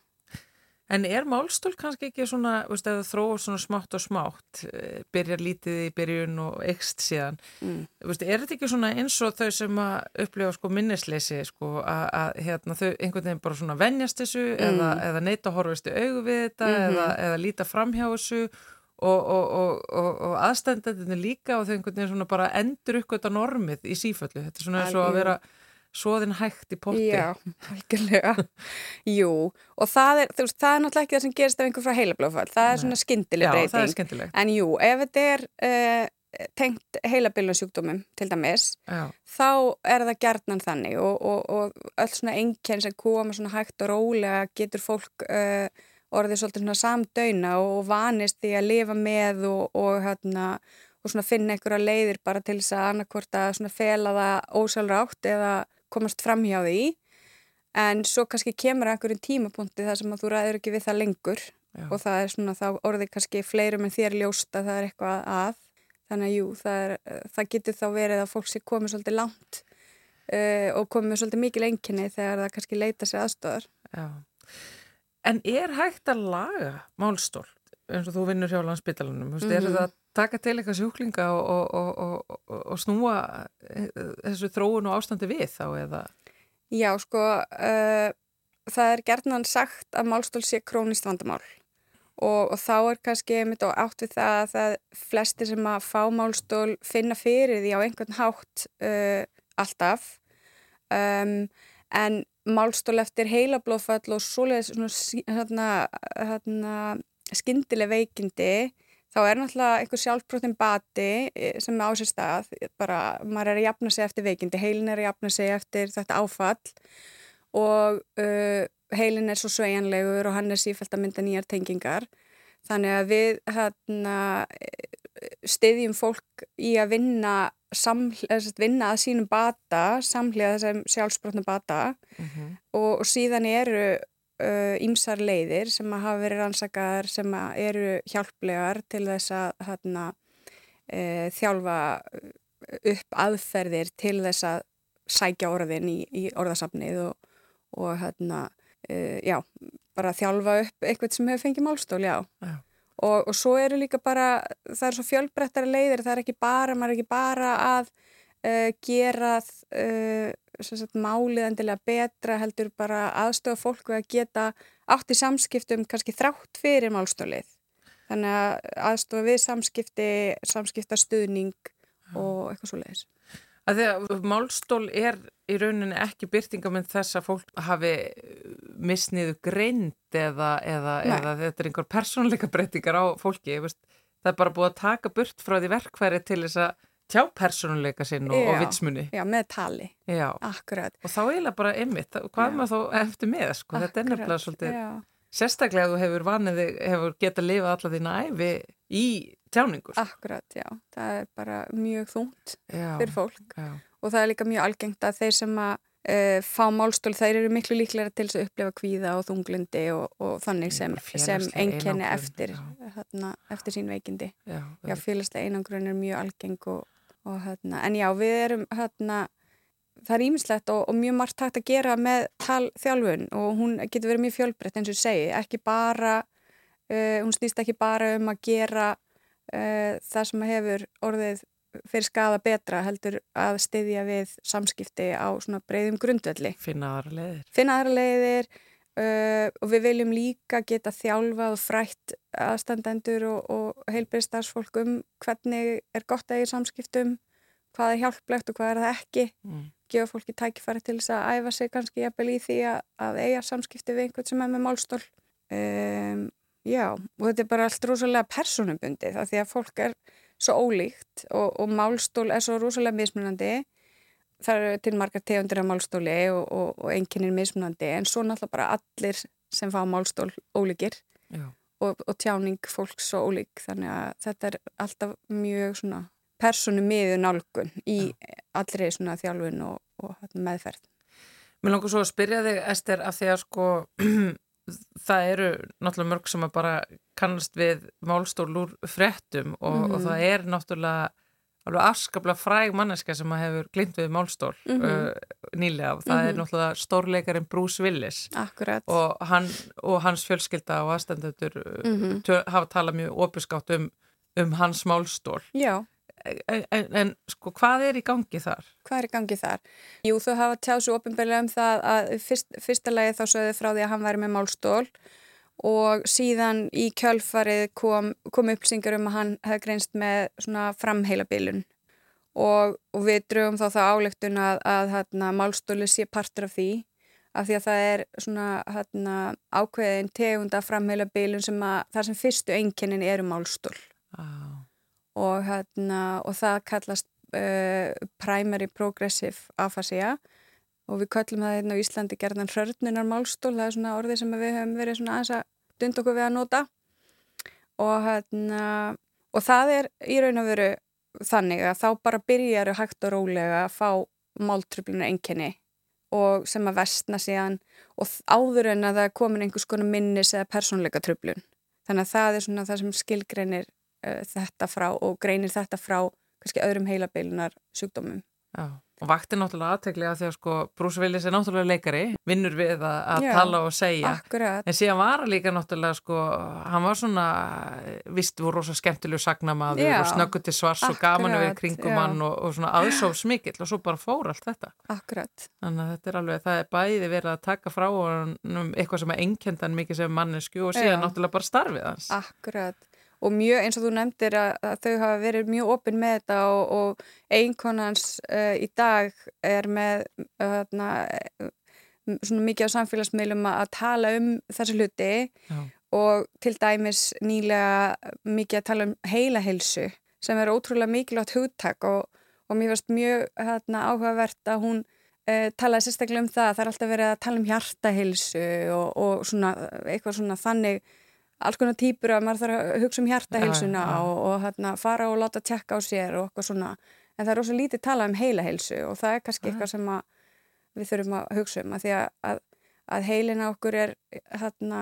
En er málstól kannski ekki svona, veist, ef það þróur svona smátt og smátt, eh, byrjar lítið í byrjun og ekst síðan, Mm. Veist, er þetta ekki svona eins og þau sem að upplifa sko minnisleysi sko að, að hérna, þau einhvern veginn bara svona venjast þessu eða, eða neita að horfast í augu við þetta eða, eða líta framhjá þessu og, og, og, og, og aðstendendinu líka og þau einhvern veginn svona bara endur uppgöta normið í síföllu. Þetta er svona eins og að vera svoðin hægt í potti. Já, algjörlega. Jú, og það er, veist, það er náttúrulega ekki það sem gerist af einhver frá heilablóðfall. Það er svona skyndileg Já, breyting. það er skemmtilegt. En jú, ef þetta er uh, tengt heilabilunsjúkdómum til dæmis, Já, þá er það gjarnan þannig og, og, og öll svona einkenn sem koma svona hægt og rólega getur fólk uh, orðið svolítið svona samdöina og vanist því að lifa með og, og, hérna, og svona finna einhverja leiðir bara til þess að annarkvort að svona fela það ósálrátt eða komast fram hjá því en svo kannski kemur einhverjum tímapunkti þar sem að þú ræður ekki við það lengur Já. og það er svona þá orðið kannski fleirum en þér ljóst að það er eitthvað að þannig að jú, það, er, það getur þá verið að fólk sé komið svolítið langt uh, og komið svolítið mikil enginni þegar það kannski leita sér aðstofar já. En er hægt að laga málstól eins og þú vinnur hjá landsbytalanum? Mm -hmm. Er Mhm. það að taka til eitthvað sjúklinga og, og, og, og, snúa eh, þessu þróun og ástandi við þá eða? Já, sko uh, það er gerðnan sagt að málstól sé krónist vandamál og, þá er kannski einmitt á átt við það að það flestir sem að fá málstól finna fyrir því á einhvern hátt uh, alltaf um, en málstól eftir heilablóðfall og svoleiðis svona, sí- hérna, hérna, skyndileg veikindi þá er náttúrulega einhver sjálfbrotin bati eh, sem á sér stað bara maður er að jafna sig eftir veikindi heilin er að jafna sig eftir þetta áfall og uh, heilin er svo sveigjanlegur og hann er sífælt að mynda nýjar tengingar þannig að við hérna, styðjum fólk í að vinna samhliða, vinna að sínum bata, samhliða þessum sjálfsbrotna bata Mhm. og, og síðan eru ímsar uh, leiðir sem að hafa verið rannsakaðar sem eru hjálplegar til þess að hérna, uh, þjálfa upp aðferðir til þess að sækja orðin í, í orðasafnið og, og hérna, uh, já, bara þjálfa upp eitthvað sem hefur fengið málstól, já. Já. Og, og svo eru líka bara, það er svo fjölbrettara leiðir, það er ekki bara, maður er ekki bara að uh, gera uh, sagt, málið endilega betra, heldur bara aðstofa fólk við að geta átt í samskiptum kannski þrátt fyrir málstólið. Þannig að aðstofa við samskipti, samskiptastuðning og eitthvað svo leiðis. Að málstól er í rauninni ekki byrtingamind þess að fólk hafi misniðu greind eða, eða, eða þetta er einhver persónleika breytingar á fólki. Það er bara búið að taka burt frá því verkfæri til þess að tjá persónleika sinn og, og vitsmunni. Já, með tali, Já. akkurat. Og þá eiginlega bara einmitt, hvað Já. maður þá eftir með, sko, þetta er akkurat, nefnilega svolítið, Já, sérstaklega ef þú hefur vanið, hefur getað lifað alla þína æfi í tjáningu. sko. akkurat, já. Það er bara mjög Já, fyrir fólk. já, og það er líka mjög algengt að þeir sem að uh, fá málstól, þeir eru miklu líklega til að upplifa kvíða og þunglindi og, og þannig sem, Bara sem einkenni einangrun, eftir, hérna, eftir sín veikindi. já, Já, félagslega einangrun er mjög algeng og, og hérna, en já, við erum hérna, það er ímislegt og, og mjög margt hægt að gera með talþjálfun og hún getur verið mjög fjölbreytt eins og segi, ekki bara, uh, hún snýst ekki bara um að gera uh, það sem hefur orðið fyrir skada betra heldur að styðja við samskipti á svona breyðum grundvelli. finna aðra leiðir. Finna aðra leiðir uh, og við viljum líka geta þjálfað og frætt aðstandendur og, og heilbyrðstarfsfólk um hvernig er gott að eiga samskiptum, hvað er hjálplegt og hvað er það ekki. Mm. Gefa fólki tækifæri til þess að æfa sig kannski jafnvel í því að, að eiga samskipti við einhvern sem er með málstól. Um, já, og þetta er bara allt rosalega personubundið af því að fólk er svo ólíkt og, og málstól er svo rosalega mismunandi það eru til margar tegundir af málstóli og, og, og einnkynir mismunandi en svo náttúrulega bara allir sem fá málstól ólíkir Já. og, og tjáning fólks svo ólík þannig að þetta er alltaf mjög svona personu miður nálgun í allri svona þjálfun og, og hérna, meðferð. Mér langar svo að spyrja þig, Ester, af því að sko það eru náttúrulega mörg sem að bara kannast við málstól úr fréttum og, og Mhm. það er náttúrulega alveg afskaplega fræg manneska sem að hefur glind við málstól Mhm. uh, nýlega og það er Mhm. náttúrulega stórleikarinn Bruce Willis og, hann, og hans fjölskylda og aðstendur Mhm. mm hafa talað mjög opinskátt um, um hans málstól Já, en, en, en sko hvað er í gangi þar? hvað er í gangi þar? Jú, þú hafa tjáð svo ofinbeglega um það að fyrst, fyrsta lagi þá sögðu frá því að hann væri með málstól og síðan í kjölfarið kom, kom upplýsingar um að hann hefði greinst með svona framheilabilun og, og við drögum þá það álegtun að, að hérna, málstóli sé partur af því. Af því að það er svona hérna, ákveðin tegunda framheilabilun sem að það sem fyrstu einkennin eru málstól. Ah, og, hérna, og það kallast uh, primary progressive aphasia og við kallum það hérna á Íslandi gerðan hrörnunar málstól, það er svona orði sem við höfum verið svona aðeins að dund okkur við að nota og, hérna, og það er í raun og veru þannig að þá bara byrjaru hægt og rólega að fá máltröflunar einkenni og sem að vestna síðan og áður en að það komin einhvers konar minnis eða persónleika tröflun. Þannig að það er svona það sem skilgreinir uh, þetta frá og greinir þetta frá kannski öðrum heilabeilunar sjúkdómum. Já, og vakti náttúrulega aðteglega því að sko Bruce Willis er náttúrulega leikari, vinnur við að, að Já, tala og segja. Akkurat. En síðan var hann líka náttúrulega sko, hann var svona, vist, voru rosa skemmtilegu sagnamaður Já, og snöggu til svars og gaman við akkurat, kringum já. hann og, og svona aðsófs mikill og svo bara fór allt þetta. Akkurat. Þannig að þetta er alveg, það er bæði verið að taka frá honum eitthvað sem er einnkendan mikið sem mannesku og síðan Já. náttúrulega bara starfið hans. Akkurat. Og mjög eins og þú nefndir að, að þau hafa verið mjög opinn með þetta og, og einkonans uh, í dag er með uh, þarna, uh, svona mikið á samfélagsmiðlum að tala um þessi hluti Já. og til dæmis nýlega mikið að tala um heilahilsu sem er ótrúlega mikilvægt hugtak og, og mér finnst mjög hérna, áhugavert að hún uh, talaði sérstaklega um það að það er alltaf verið að tala um hjartahilsu og, og svona, eitthvað svona þannig alls konar týpur að maður þarf að hugsa um hjartahilsuna Já, já, já. og, og hérna, fara og láta tjekka á sér og eitthvað svona en það er rosa lítið talað um heilaheilsu og það er kannski Ah. eitthvað sem við þurfum að hugsa um að því að, að, að heilina okkur er þarna,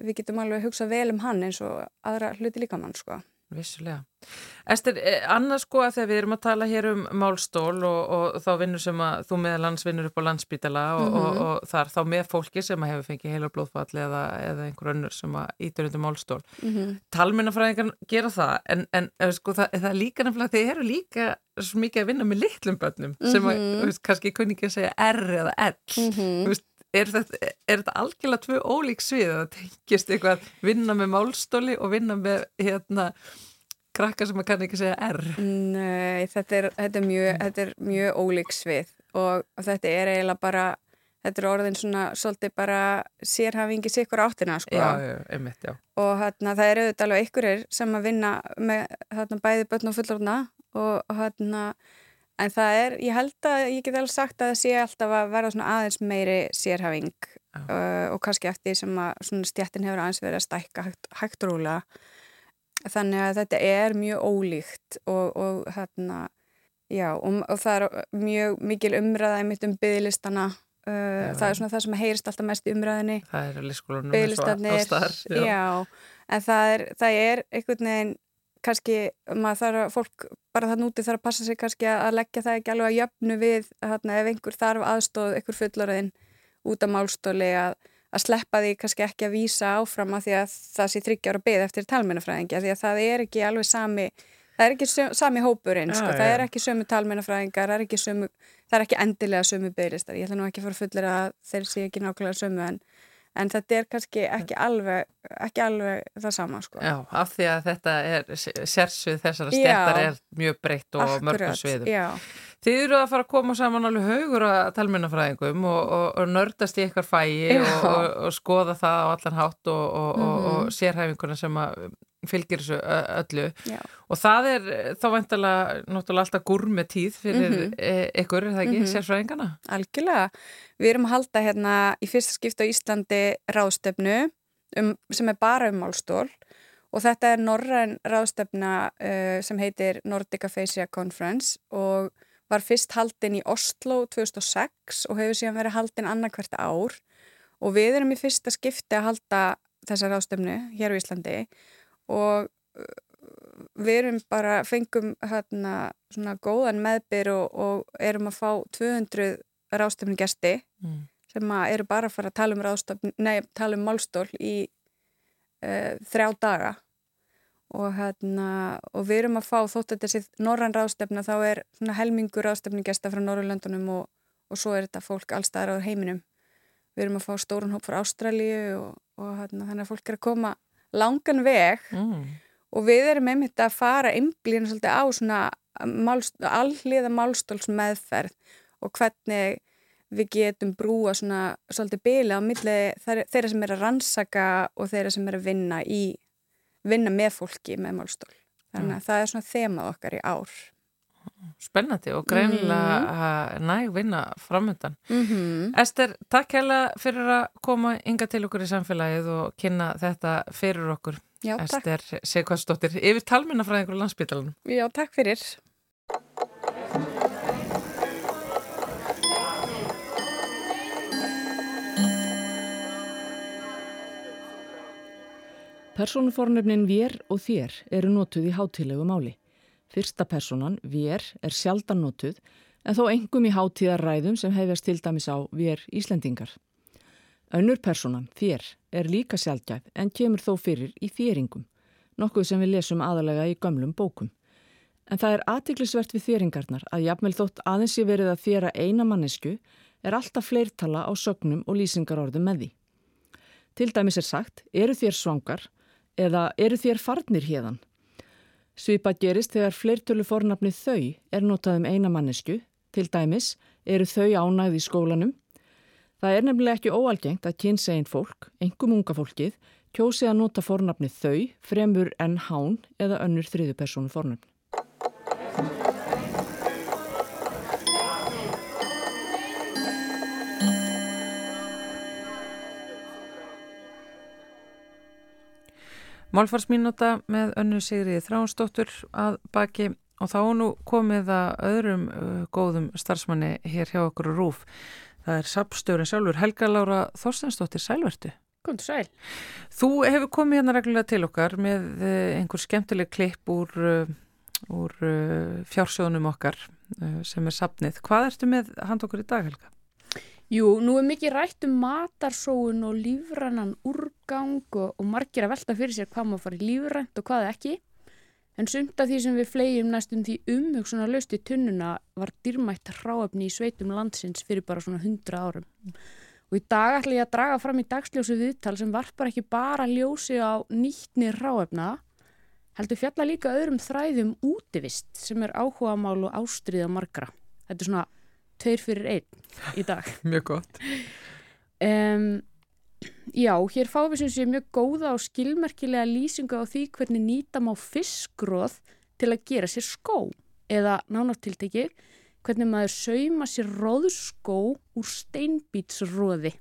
við getum alveg að hugsa vel um hann eins og aðra hluti líka mann sko. Vissulega. Ester, eh, annars sko að þegar við erum að tala hér um málstól og, og þá vinnur sem að þú meðal lands vinnur upp á landsbítala og, Mhm. og, og þar þá með fólki sem að hefur fengið heila blóðfall eða, eða einhver önnur sem að ítur undir málstól. Mm -hmm. Talminnafræðingar gera það en, en eh, sko það, það er líka nefnilega þeir eru líka svo mikið að vinna með litlum börnum sem að, Mhm. veist, kannski kunni ekki að segja R eða L. Þú veist, er þetta, er þetta algjörlega tvö ólík svið að það tengist eitthvað vinna með málstóli og vinna með hérna krakka sem að kann ekki segja R Nei, þetta er, þetta er, mjög, þetta er mjög ólík svið og, og þetta er eiginlega bara, þetta er orðin svona svolítið bara sérhafingi sikkur áttina sko. Já, já, einmitt, já og hérna, það eru auðvitað alveg ykkurir sem að vinna með hérna, bæði börn og fullorðna og, og hérna, en það er, ég held að ég get alveg sagt að það sé alltaf að verða svona aðeins meiri sérhafing uh, og kannski eftir sem að svona stjættin hefur aðeins verið að stækka hægt, hægt rúlega þannig að þetta er mjög ólíkt og, og hérna já, og, og það er mjög mikil umræða einmitt um byggðlistana uh, það er svona það sem heyrist alltaf mest í umræðinni Það er að lífskólanum byggðlistarnir, já. en það er, það er einhvern veginn kannski, maður þarf að fólk bara það núti þarf að passa sig kannski að leggja það ekki alveg að jöfnu við þarna, ef einhver þarf aðstóð, einhver fullorðin út af málstóli að, að sleppa því kannski ekki að vísa áfram að því að það sé þryggjára byggð eftir talmennafræðingi því að það er ekki alveg sami það er ekki sami hópurinn, Já, sko. já. það er ekki sömu talmennafræðingar, það er ekki sömu það er ekki endilega sömu byggðlistar, ég ætla nú ekki að fara fullir að þeir sé ekki nákvæmlega sömu en, en þetta er kannski ekki alveg ekki alveg það sama sko. Já, af því að þetta er sérsvið þessara stjættar er mjög breytt og mörgum sviðum. já, Þið eru að fara að koma saman alveg haugur að talmennafræðingum og, og, og nördast í eitthvað fæi og, og, skoða það á allan hátt og, og, Mhm. og sérhæfinguna sem að fylgir þessu öllu. já, Og það er þá væntalega náttúrulega alltaf gúrme tíð fyrir Mhm. e ykkur, er það ekki, Mhm. sérfræðingana? algjörlega við erum að halda hérna í fyrsta skipta á Íslandi ráðstöfnu um, sem er bara um málstól og þetta er norræn ráðstöfna uh, sem heitir Nordic Aphasia Conference og var fyrst haldin í Oslo 2006 og hefur síðan verið haldin annarkvært ár og við erum í fyrsta skipti að halda þessa ráðstöfnu hér á Íslandi og uh, við erum bara, fengum hérna svona góðan meðbyr og, og erum að fá 200 ráðstöfnu gesti Mm. sem að eru bara að fara að tala um ráðstöfnu, nei, tala um málstól í uh, þrjá daga og hérna og við erum að fá þótt að þessi norran ráðstöfna þá er svona helmingur ráðstöfnu gesta frá Norrlöndunum og, og svo er þetta fólk allstaðar á heiminum við erum að fá stórun hóp frá Ástralíu og, og hérna, þannig að fólk er að koma langan veg Mm. og við erum einmitt að fara einblíðan svolítið á svona málst, alliða málstóls meðferð og hvernig við getum brúa svona svolítið bila á milli þeirra sem er að rannsaka og þeirra sem er að vinna í vinna með fólki með málstól. Þannig að það er svona þemað okkar í ár Spennandi og greinilega mm. næg vinna framöndan. mm -hmm. Ester, takk hella fyrir að koma ynga til okkur í samfélagið og kynna þetta fyrir okkur. Já, takk. Ester Sigvarsdóttir, yfir talmennafræðingur á landsbytalanum. Já, takk fyrir Persónufornefnin vér og þér eru notuð í hátíðlegu máli. Fyrsta personan, vér, er sjaldan notuð en þó engum í hátíðarræðum sem hefjast til dæmis á vér Íslendingar. Önnur personan, þér, er líka sjaldgæf en kemur þó fyrir í þéringum, nokkuð sem við lesum aðalega í gömlum bókum. En það er aðtiklisvert við þéringarnar að jafnvel þótt aðeins ég verið að þéra eina mannesku er alltaf fleirtala á sögnum og lýsingarorðum með því. Til dæmis er sagt, eru þér svangar eða eru þér farnir hérðan? Svipa gerist þegar fleirtölu fornafni þau er notað um eina mannesku, til dæmis eru þau ánægð í skólanum. Það er nefnilega ekki óalgengt að kynsegin fólk, engum unga fólkið, kjósi að nota fornafni þau fremur en hán eða önnur þriðu persónu fornafni. Málfarsmínúta með önnu Sigriði Þránsdóttur að baki og þá nú komið að öðrum uh, góðum starfsmanni hér hjá okkur Rúf. Það er sapstjórin sjálfur Helga Lára Þorstensdóttir Sælvertu. Til sæl. Þú hefur komið hérna reglulega til okkar með uh, einhver skemmtileg klipp úr, uh, úr fjársjónum okkar sem er sapnið. Hvað ertu með hand okkur í dag Helga? Jú, nú er mikið rætt um matarsóun og lífrannan úrgang og, og margir að velta fyrir sér hvað maður fari lífrænt og hvað ekki. En sumt af því sem við flegjum næstum því umhugsunar löst í tunnuna var dýrmætt hráöfni í sveitum landsins fyrir bara svona hundra árum. Og í dag ætla ég að draga fram í dagsljósu viðtal sem varpar ekki bara ljósi á nýttni hráöfna, heldur fjalla líka öðrum þræðum útivist sem er áhuga mál og ástriða margra. Þetta er svona tveir fyrir einn í dag. Mjög gott. Um, já, hér fáum við sem sé mjög góða og skilmerkilega lýsingu á því hvernig nýta má fiskróð til að gera sér skó eða nánartiltekið hvernig maður sauma sér róðskó úr steinbítsróði.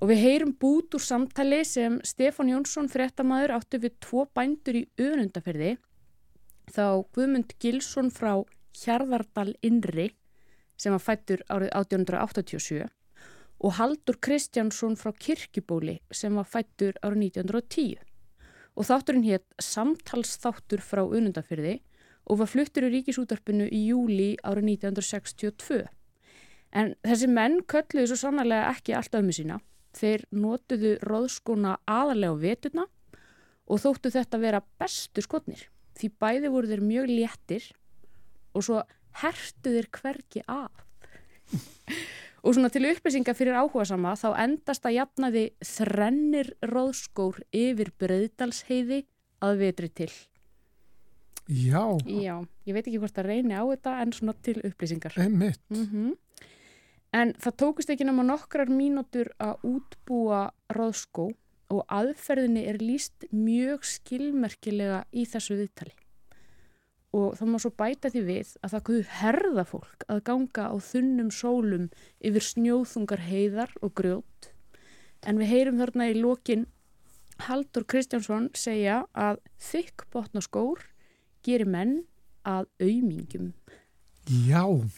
Og við heyrum bút úr samtali sem Stefán Jónsson fréttamaður áttu við tvo bændur í önundaferði þá Guðmund Gilsson frá Hjarðardal Inri sem var fættur árið 1887 og Haldur Kristjánsson frá Kirkjubóli sem var fættur árið 1910. Og þátturinn hétt Samtalsþáttur frá Unundafyrði og var fluttur í ríkisútarpinu í júli árið 1962. En þessi menn kölluðu svo sannarlega ekki allt ömmu sína. Þeir notuðu róðskona aðalega á vetuna og þóttu þetta vera bestu skotnir. Því bæði voru þeir mjög léttir og svo hertu þeir hverki af. og svona til upplýsinga fyrir áhuga sama þá endast að jafnaði þrennir róðskór yfir breyðdalsheiði að vetri til. Já, Já, ég veit ekki hvort að reyni á þetta en svona til upplýsingar. einmitt. Mm En það tókust ekki nema nokkrar mínútur að útbúa róðskó og aðferðinni er líst mjög skilmerkilega í þessu viðtali. Og þá má svo bæta því við að það kuðu herða fólk að ganga á þunnum sólum yfir snjóþungar heiðar og grjót. En við heyrum þarna í lokin Haldur Kristjánsson segja að þykk botna skór gerir menn að aumingjum. Já, Mhm.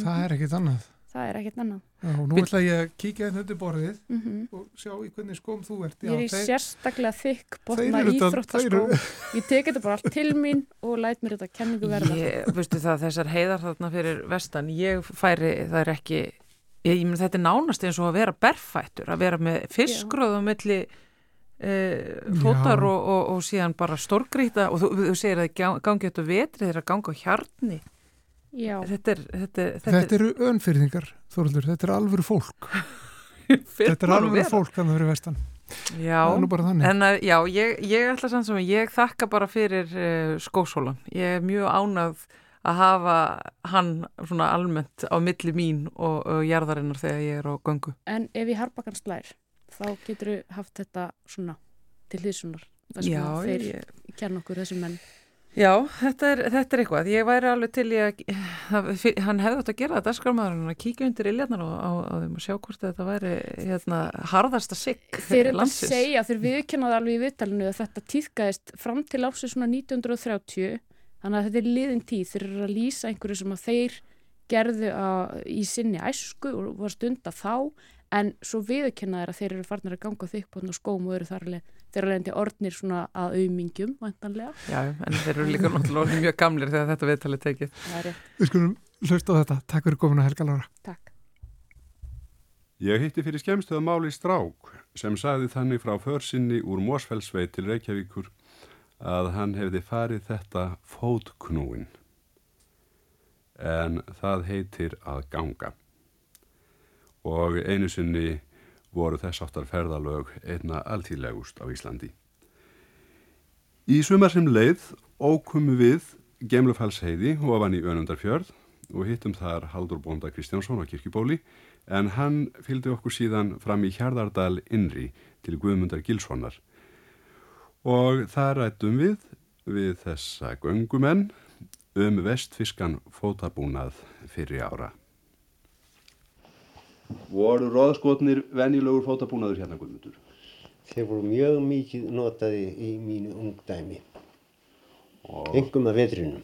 það er ekkit annað. Það er ekkert annað. Já, og nú ætla ég að kíkja hérna undir borðið Mm og sjá í hvernig skóm þú ert. Ég er í þeir- sérstaklega þykk þeir botna eru þetta- Ég tek þetta bara allt til mín og læt mér þetta kenningu verða. Ég, veistu það, þessar heiðar þarna fyrir vestan, ég færi, það er ekki, ég, ég meni þetta er nánast eins og að vera berfættur, að vera með fiskróð á milli e, fótar Já. og, og, og síðan bara stórgrýta og þú, þú segir að gangi þetta vetri þeir að ganga á hjarni. Já, Þetta er, þetta, er- Þetta eru önfyrðingar, Þorlur, þetta er alvöru fólk. Þetta er að alvöru fólk þannig að vestan. Já, Það er nú bara þannig. en að, já, ég, ég ætla samt sem að ég þakka bara fyrir uh, skósólan. Ég er mjög ánað að hafa hann svona almennt á milli mín og, og jarðarinnar þegar ég er á göngu. en ef ég harbakan slær, þá getur þú haft þetta svona til hlýsunar. Það sem Já, að þeir ég, kenna okkur þessum menn. Já þetta, er, þetta er eitthvað. Ég væri alveg til ég að, hann hefði átt að gera þetta skramaður að kíkja undir iljarnar og á, á þeim og sjá hvort þetta væri hérna, harðasta sigg Þeir eru að landsins. segja, þeir viðkennaði alveg í viðtalinu að þetta tíðgæðist fram til ásins svona 1930 þannig að þetta er liðin tíð, þeir eru að lýsa einhverju sem að þeir gerðu að, í sinni æsku og var stunda þá en svo viðkennaði að þeir eru farnir að ganga þykpotn og skóm og eru þar alveg þeir eru alveg orðnir svona að aumingjum væntanlega. Já, en þeir eru líka náttúrulega mjög gamlir þegar þetta viðtalið tekið. Það er rétt, Við skulum hlusta á þetta. Takk fyrir komuna Helga Lára. takk. Ég hitti fyrir skemmstuða máli strák sem sagði þannig frá försinni úr Mósfellsveit til Reykjavíkur að hann hefði farið þetta fótknúin. En það heitir að ganga. Og einu sinni voru þess áttar ferðalög einna alþýðlegust á Íslandi. Í sumar sem leið ókum við Gemlufallsheiði og ofan í Önundarfjörð og hittum þar Haldur Bónda Kristjánsson á kirkjubóli en hann fylgdi okkur síðan fram í Hjarðardal innri til Guðmundar Gilssonar. Og það rættum við, við þessa göngumenn, um vestfiskan fótabúnað fyrir ára. Voru róðskotnir venjulegur fótabúnaður hérna Guðmundur? Þeir voru mjög mikið notaði í mínu ungdæmi, Og, engum að vetrinum.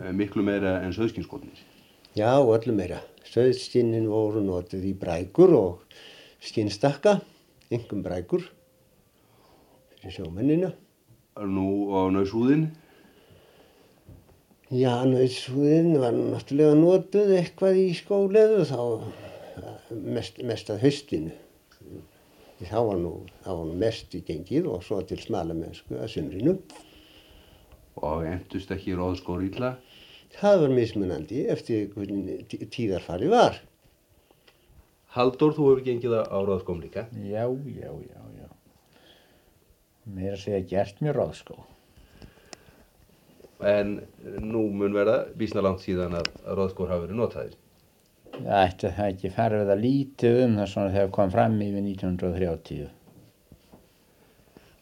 eh, miklu meira en söðskinskotnir. Já, öllu meira. Söðskinnin voru notið í brækur og skinstakka, yngum brækur fyrir sjómennina. Nú og nöysúðin, Já, nöðsúðin var náttúrulega notuð eitthvað í skóleðu þá mest, mest að höstinu. Þá var nú, nú mest í gengið og svo til smala mennsku að sumrinu. og endust ekki róðskór ítla. Það var mismunandi eftir hvernig tí- tíðarfari var. Halldór, þú hefur gengið á róðskóm líka. Já, já, já, já. Mér að segja gert mér ráðskó. En nú mun verða vísna langt síðan að róðskór hafa verið notaðir. Það ætti það ekki farið að lítið um það svona þegar kom fram yfir 1930.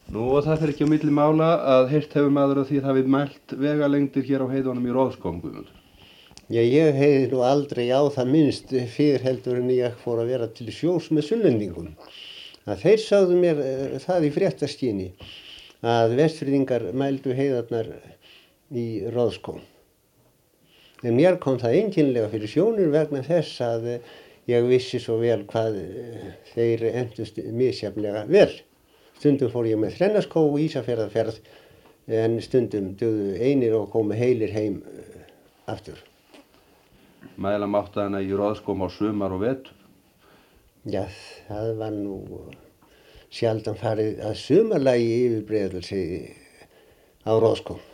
Nú og það fer ekki á milli mála að heyrt hefur maður að því það við mælt vegalengdir hér á heiðunum í róðskóm, Guðmundur. Já, ég heiði nú aldrei á það minnst fyrir heldur en ég fór að vera til sjós með sunnlendingum. Að þeir sagðu mér uh, það í fréttaskíni að vestfyrðingar mældu heiðarnar í Róðskóm. En mér kom það einkynlega fyrir sjónur vegna þess að uh, ég vissi svo vel hvað uh, þeir endust misjaflega vel. Stundum fór ég með þrennaskó og ísafjörðarferð en stundum döðu einir og komu heilir heim uh, aftur. Mæla mátti hana í róðskóm á sumar og vetur. Já, það var nú sjaldan farið að sumarlagi yfir breiðalsiði á Róðskóm.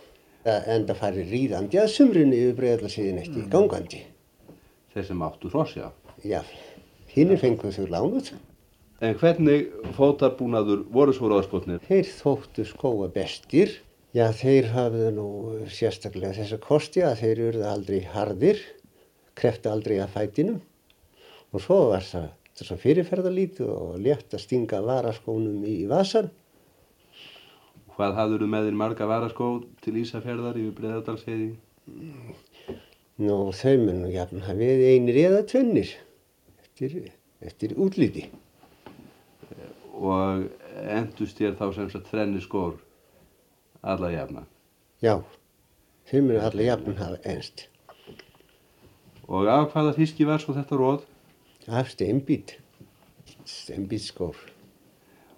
En það farið ríðandi að sumrinu yfir breiðalsiðin ekki gangandi. Þeir sem áttu hrossja. Já, hinnir fenguð þau lánuð. En hvernig fótarbúnaður voru svo róðskotnir? Þeir þóttu skóa bestir. Já, þeir hafðu nú sérstaklega þessa kosti að þeir urðu aldrei harðir, kreftu aldrei að fætinum. Og svo var það þess að fyrirferðarlítið og létt að stinga varaskónum í vasan. Hvað hafður með þér marga varaskó til Ísafjörðar yfir Breiðardalsheiði? Nú, þau mun nú jafn hafið einir eða tvennir eftir, eftir útliti. Og endust þér þá sem sagt þrenni skór alla jafna. Já, þau mun allir jafn hafa einst. Og af hvaða fiski var svo þetta róð? Af steinbít, steinbítskór.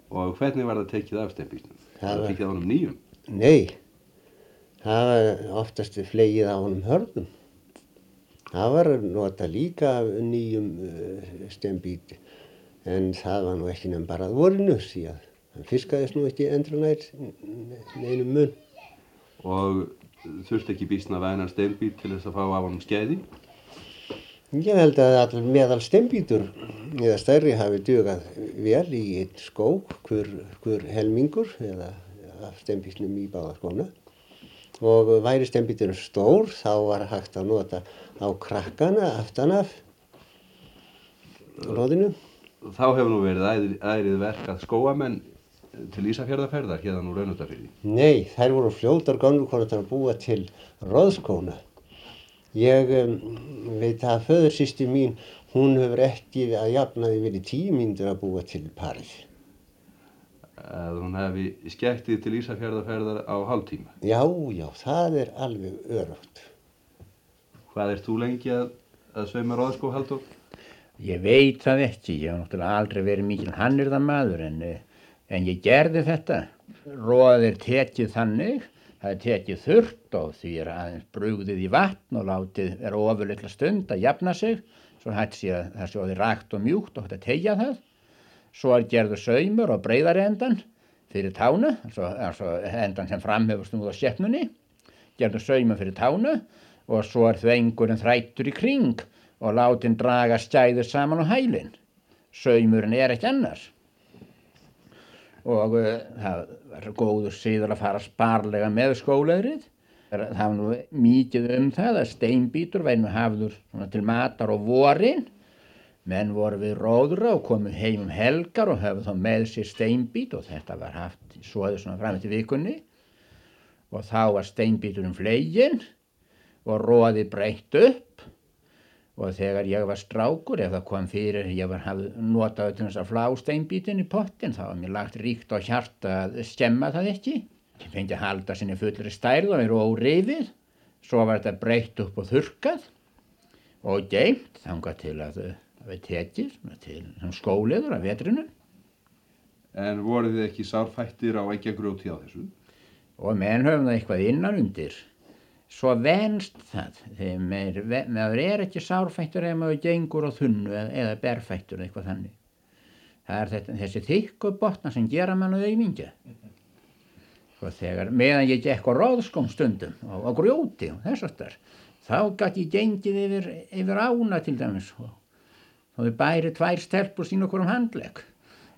Og hvernig var það tekið af steinbítnum? Það Var það tekið á honum nýjum? Nei, það var oftast flegið á honum hörðum. Það var nota líka nýjum uh, steinbít en það var nú ekki nefn bara að vorinu því að hann fiskaðist nú ekki endur nær neinum mun. Og þurfti ekki býsna vænan steinbít til þess að fá af honum skeiði? Ég held að allir meðal steinbítur eða stærri hafi dugað vel í eitt skó, hver, hver helmingur eða steinbítnum í báða skóna. Og væri steinbíturinn stór þá var hægt að nota á krakkana aftan af róðinu. Þá hefur nú verið ærið, ærið verk að skóamenn til Ísafjörðarferðar hérna úr Raunutafyrði. Nei, þær voru fljótar gamlu konar að búa til róðskóna. Ég um, veit að föðursýsti mín, hún hefur ekki að jafnaði verið tíu mínútur að búa til parið. Að hún hefði skektið til Ísafjörðarferðar á hálftíma. Já, já, það er alveg örugt. Hvað ert þú lengi að, að sveima róðskó, Halldór? Ég veit það ekki, ég hef náttúrulega aldrei verið mikil hannirðamaður en, eh, en ég gerði þetta. Róð er tekið þannig, það er tekið þurrt og því er aðeins brugðið í vatn og látið vera ofurleikla stund að jafna sig, svo hætti sé að það sjóði rægt og mjúkt og hætti að tegja það. Svo er gerður saumur og breyðari endan fyrir tánu, altså, altså endan sem framhefur snúð á skeppnunni, gerður saumur fyrir tánu og svo er þvengurinn þrættur í kring og látin draga stæður saman á hælinn. Saumurinn er ekki annars. Og uh, það var góður síður að fara sparlega með skólaðrið. Það var nú mikið um það að steinbítur væri nú hafður til matar og vorin. Menn voru við róðra og komu heim um helgar og höfðu þá með sér steinbít og þetta var haft svoðið svona fram til vikunni. Og þá var steinbíturinn flegin og róði breytt upp og þegar ég var strákur ef það kom fyrir ég var notað til þess að flá steinbítin í pottin þá var mér lagt ríkt á hjarta að skemma það ekki. Ég fengi að halda sinni fullri stærð og eru órifið svo var þetta breytt upp og þurkað og geimt þangað til að það við tekið svona til skóliður af vetrinu. En voru þið ekki sárfættir á ekki að grjóti á þessu? og menn höfum það eitthvað innan undir svo venst það meir, maður er ekki sárfættur ef maður gengur á þunnu eða, eða berfættur eitthvað þannig. Það er þetta, þessi þykku botna sem gera mann auðmingja og þegar meðan ég gekk á róðskom stundum á, á grjóti og þess aftar þá gæti ég gengið yfir, yfir ána til dæmis og þá þau bæri tvær stelpur sín okkur um handleg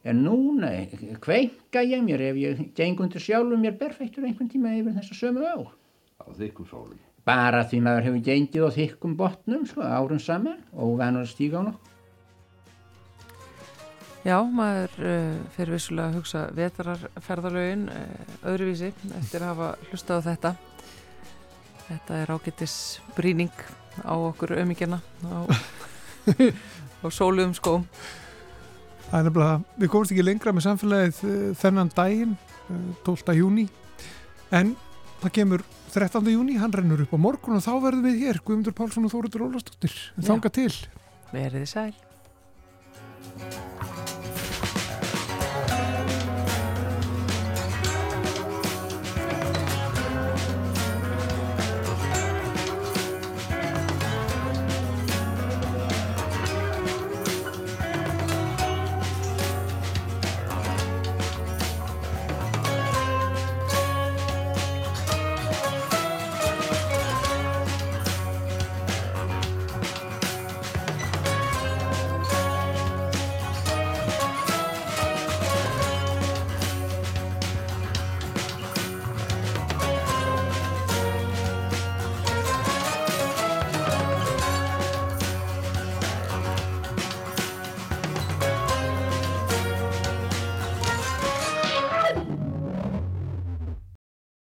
en núna kveika ég mér ef ég geng undir sjálfum mér berfættur einhvern tíma yfir þessa sömu á Á þykkum sólum. bara því maður hefur gengið á þykkum botnum sko, árun saman og vanur að stíga á nokkuð Já, maður uh, fyrir vissulega að hugsa vetrarferðalögin uh, öðruvísi eftir að hafa hlustað á þetta. Þetta er ágættis bríning á okkur ömygjana á, á sóluðum skóm. Það er nefnilega, við komumst ekki lengra með samfélagið uh, þennan daginn, uh, 12. júni, en það kemur 13. júni, hann rennur upp á morgun og þá verðum við hér, Guðmundur Pálsson og Þóruður Ólastóttir þanga til. Verðið sæl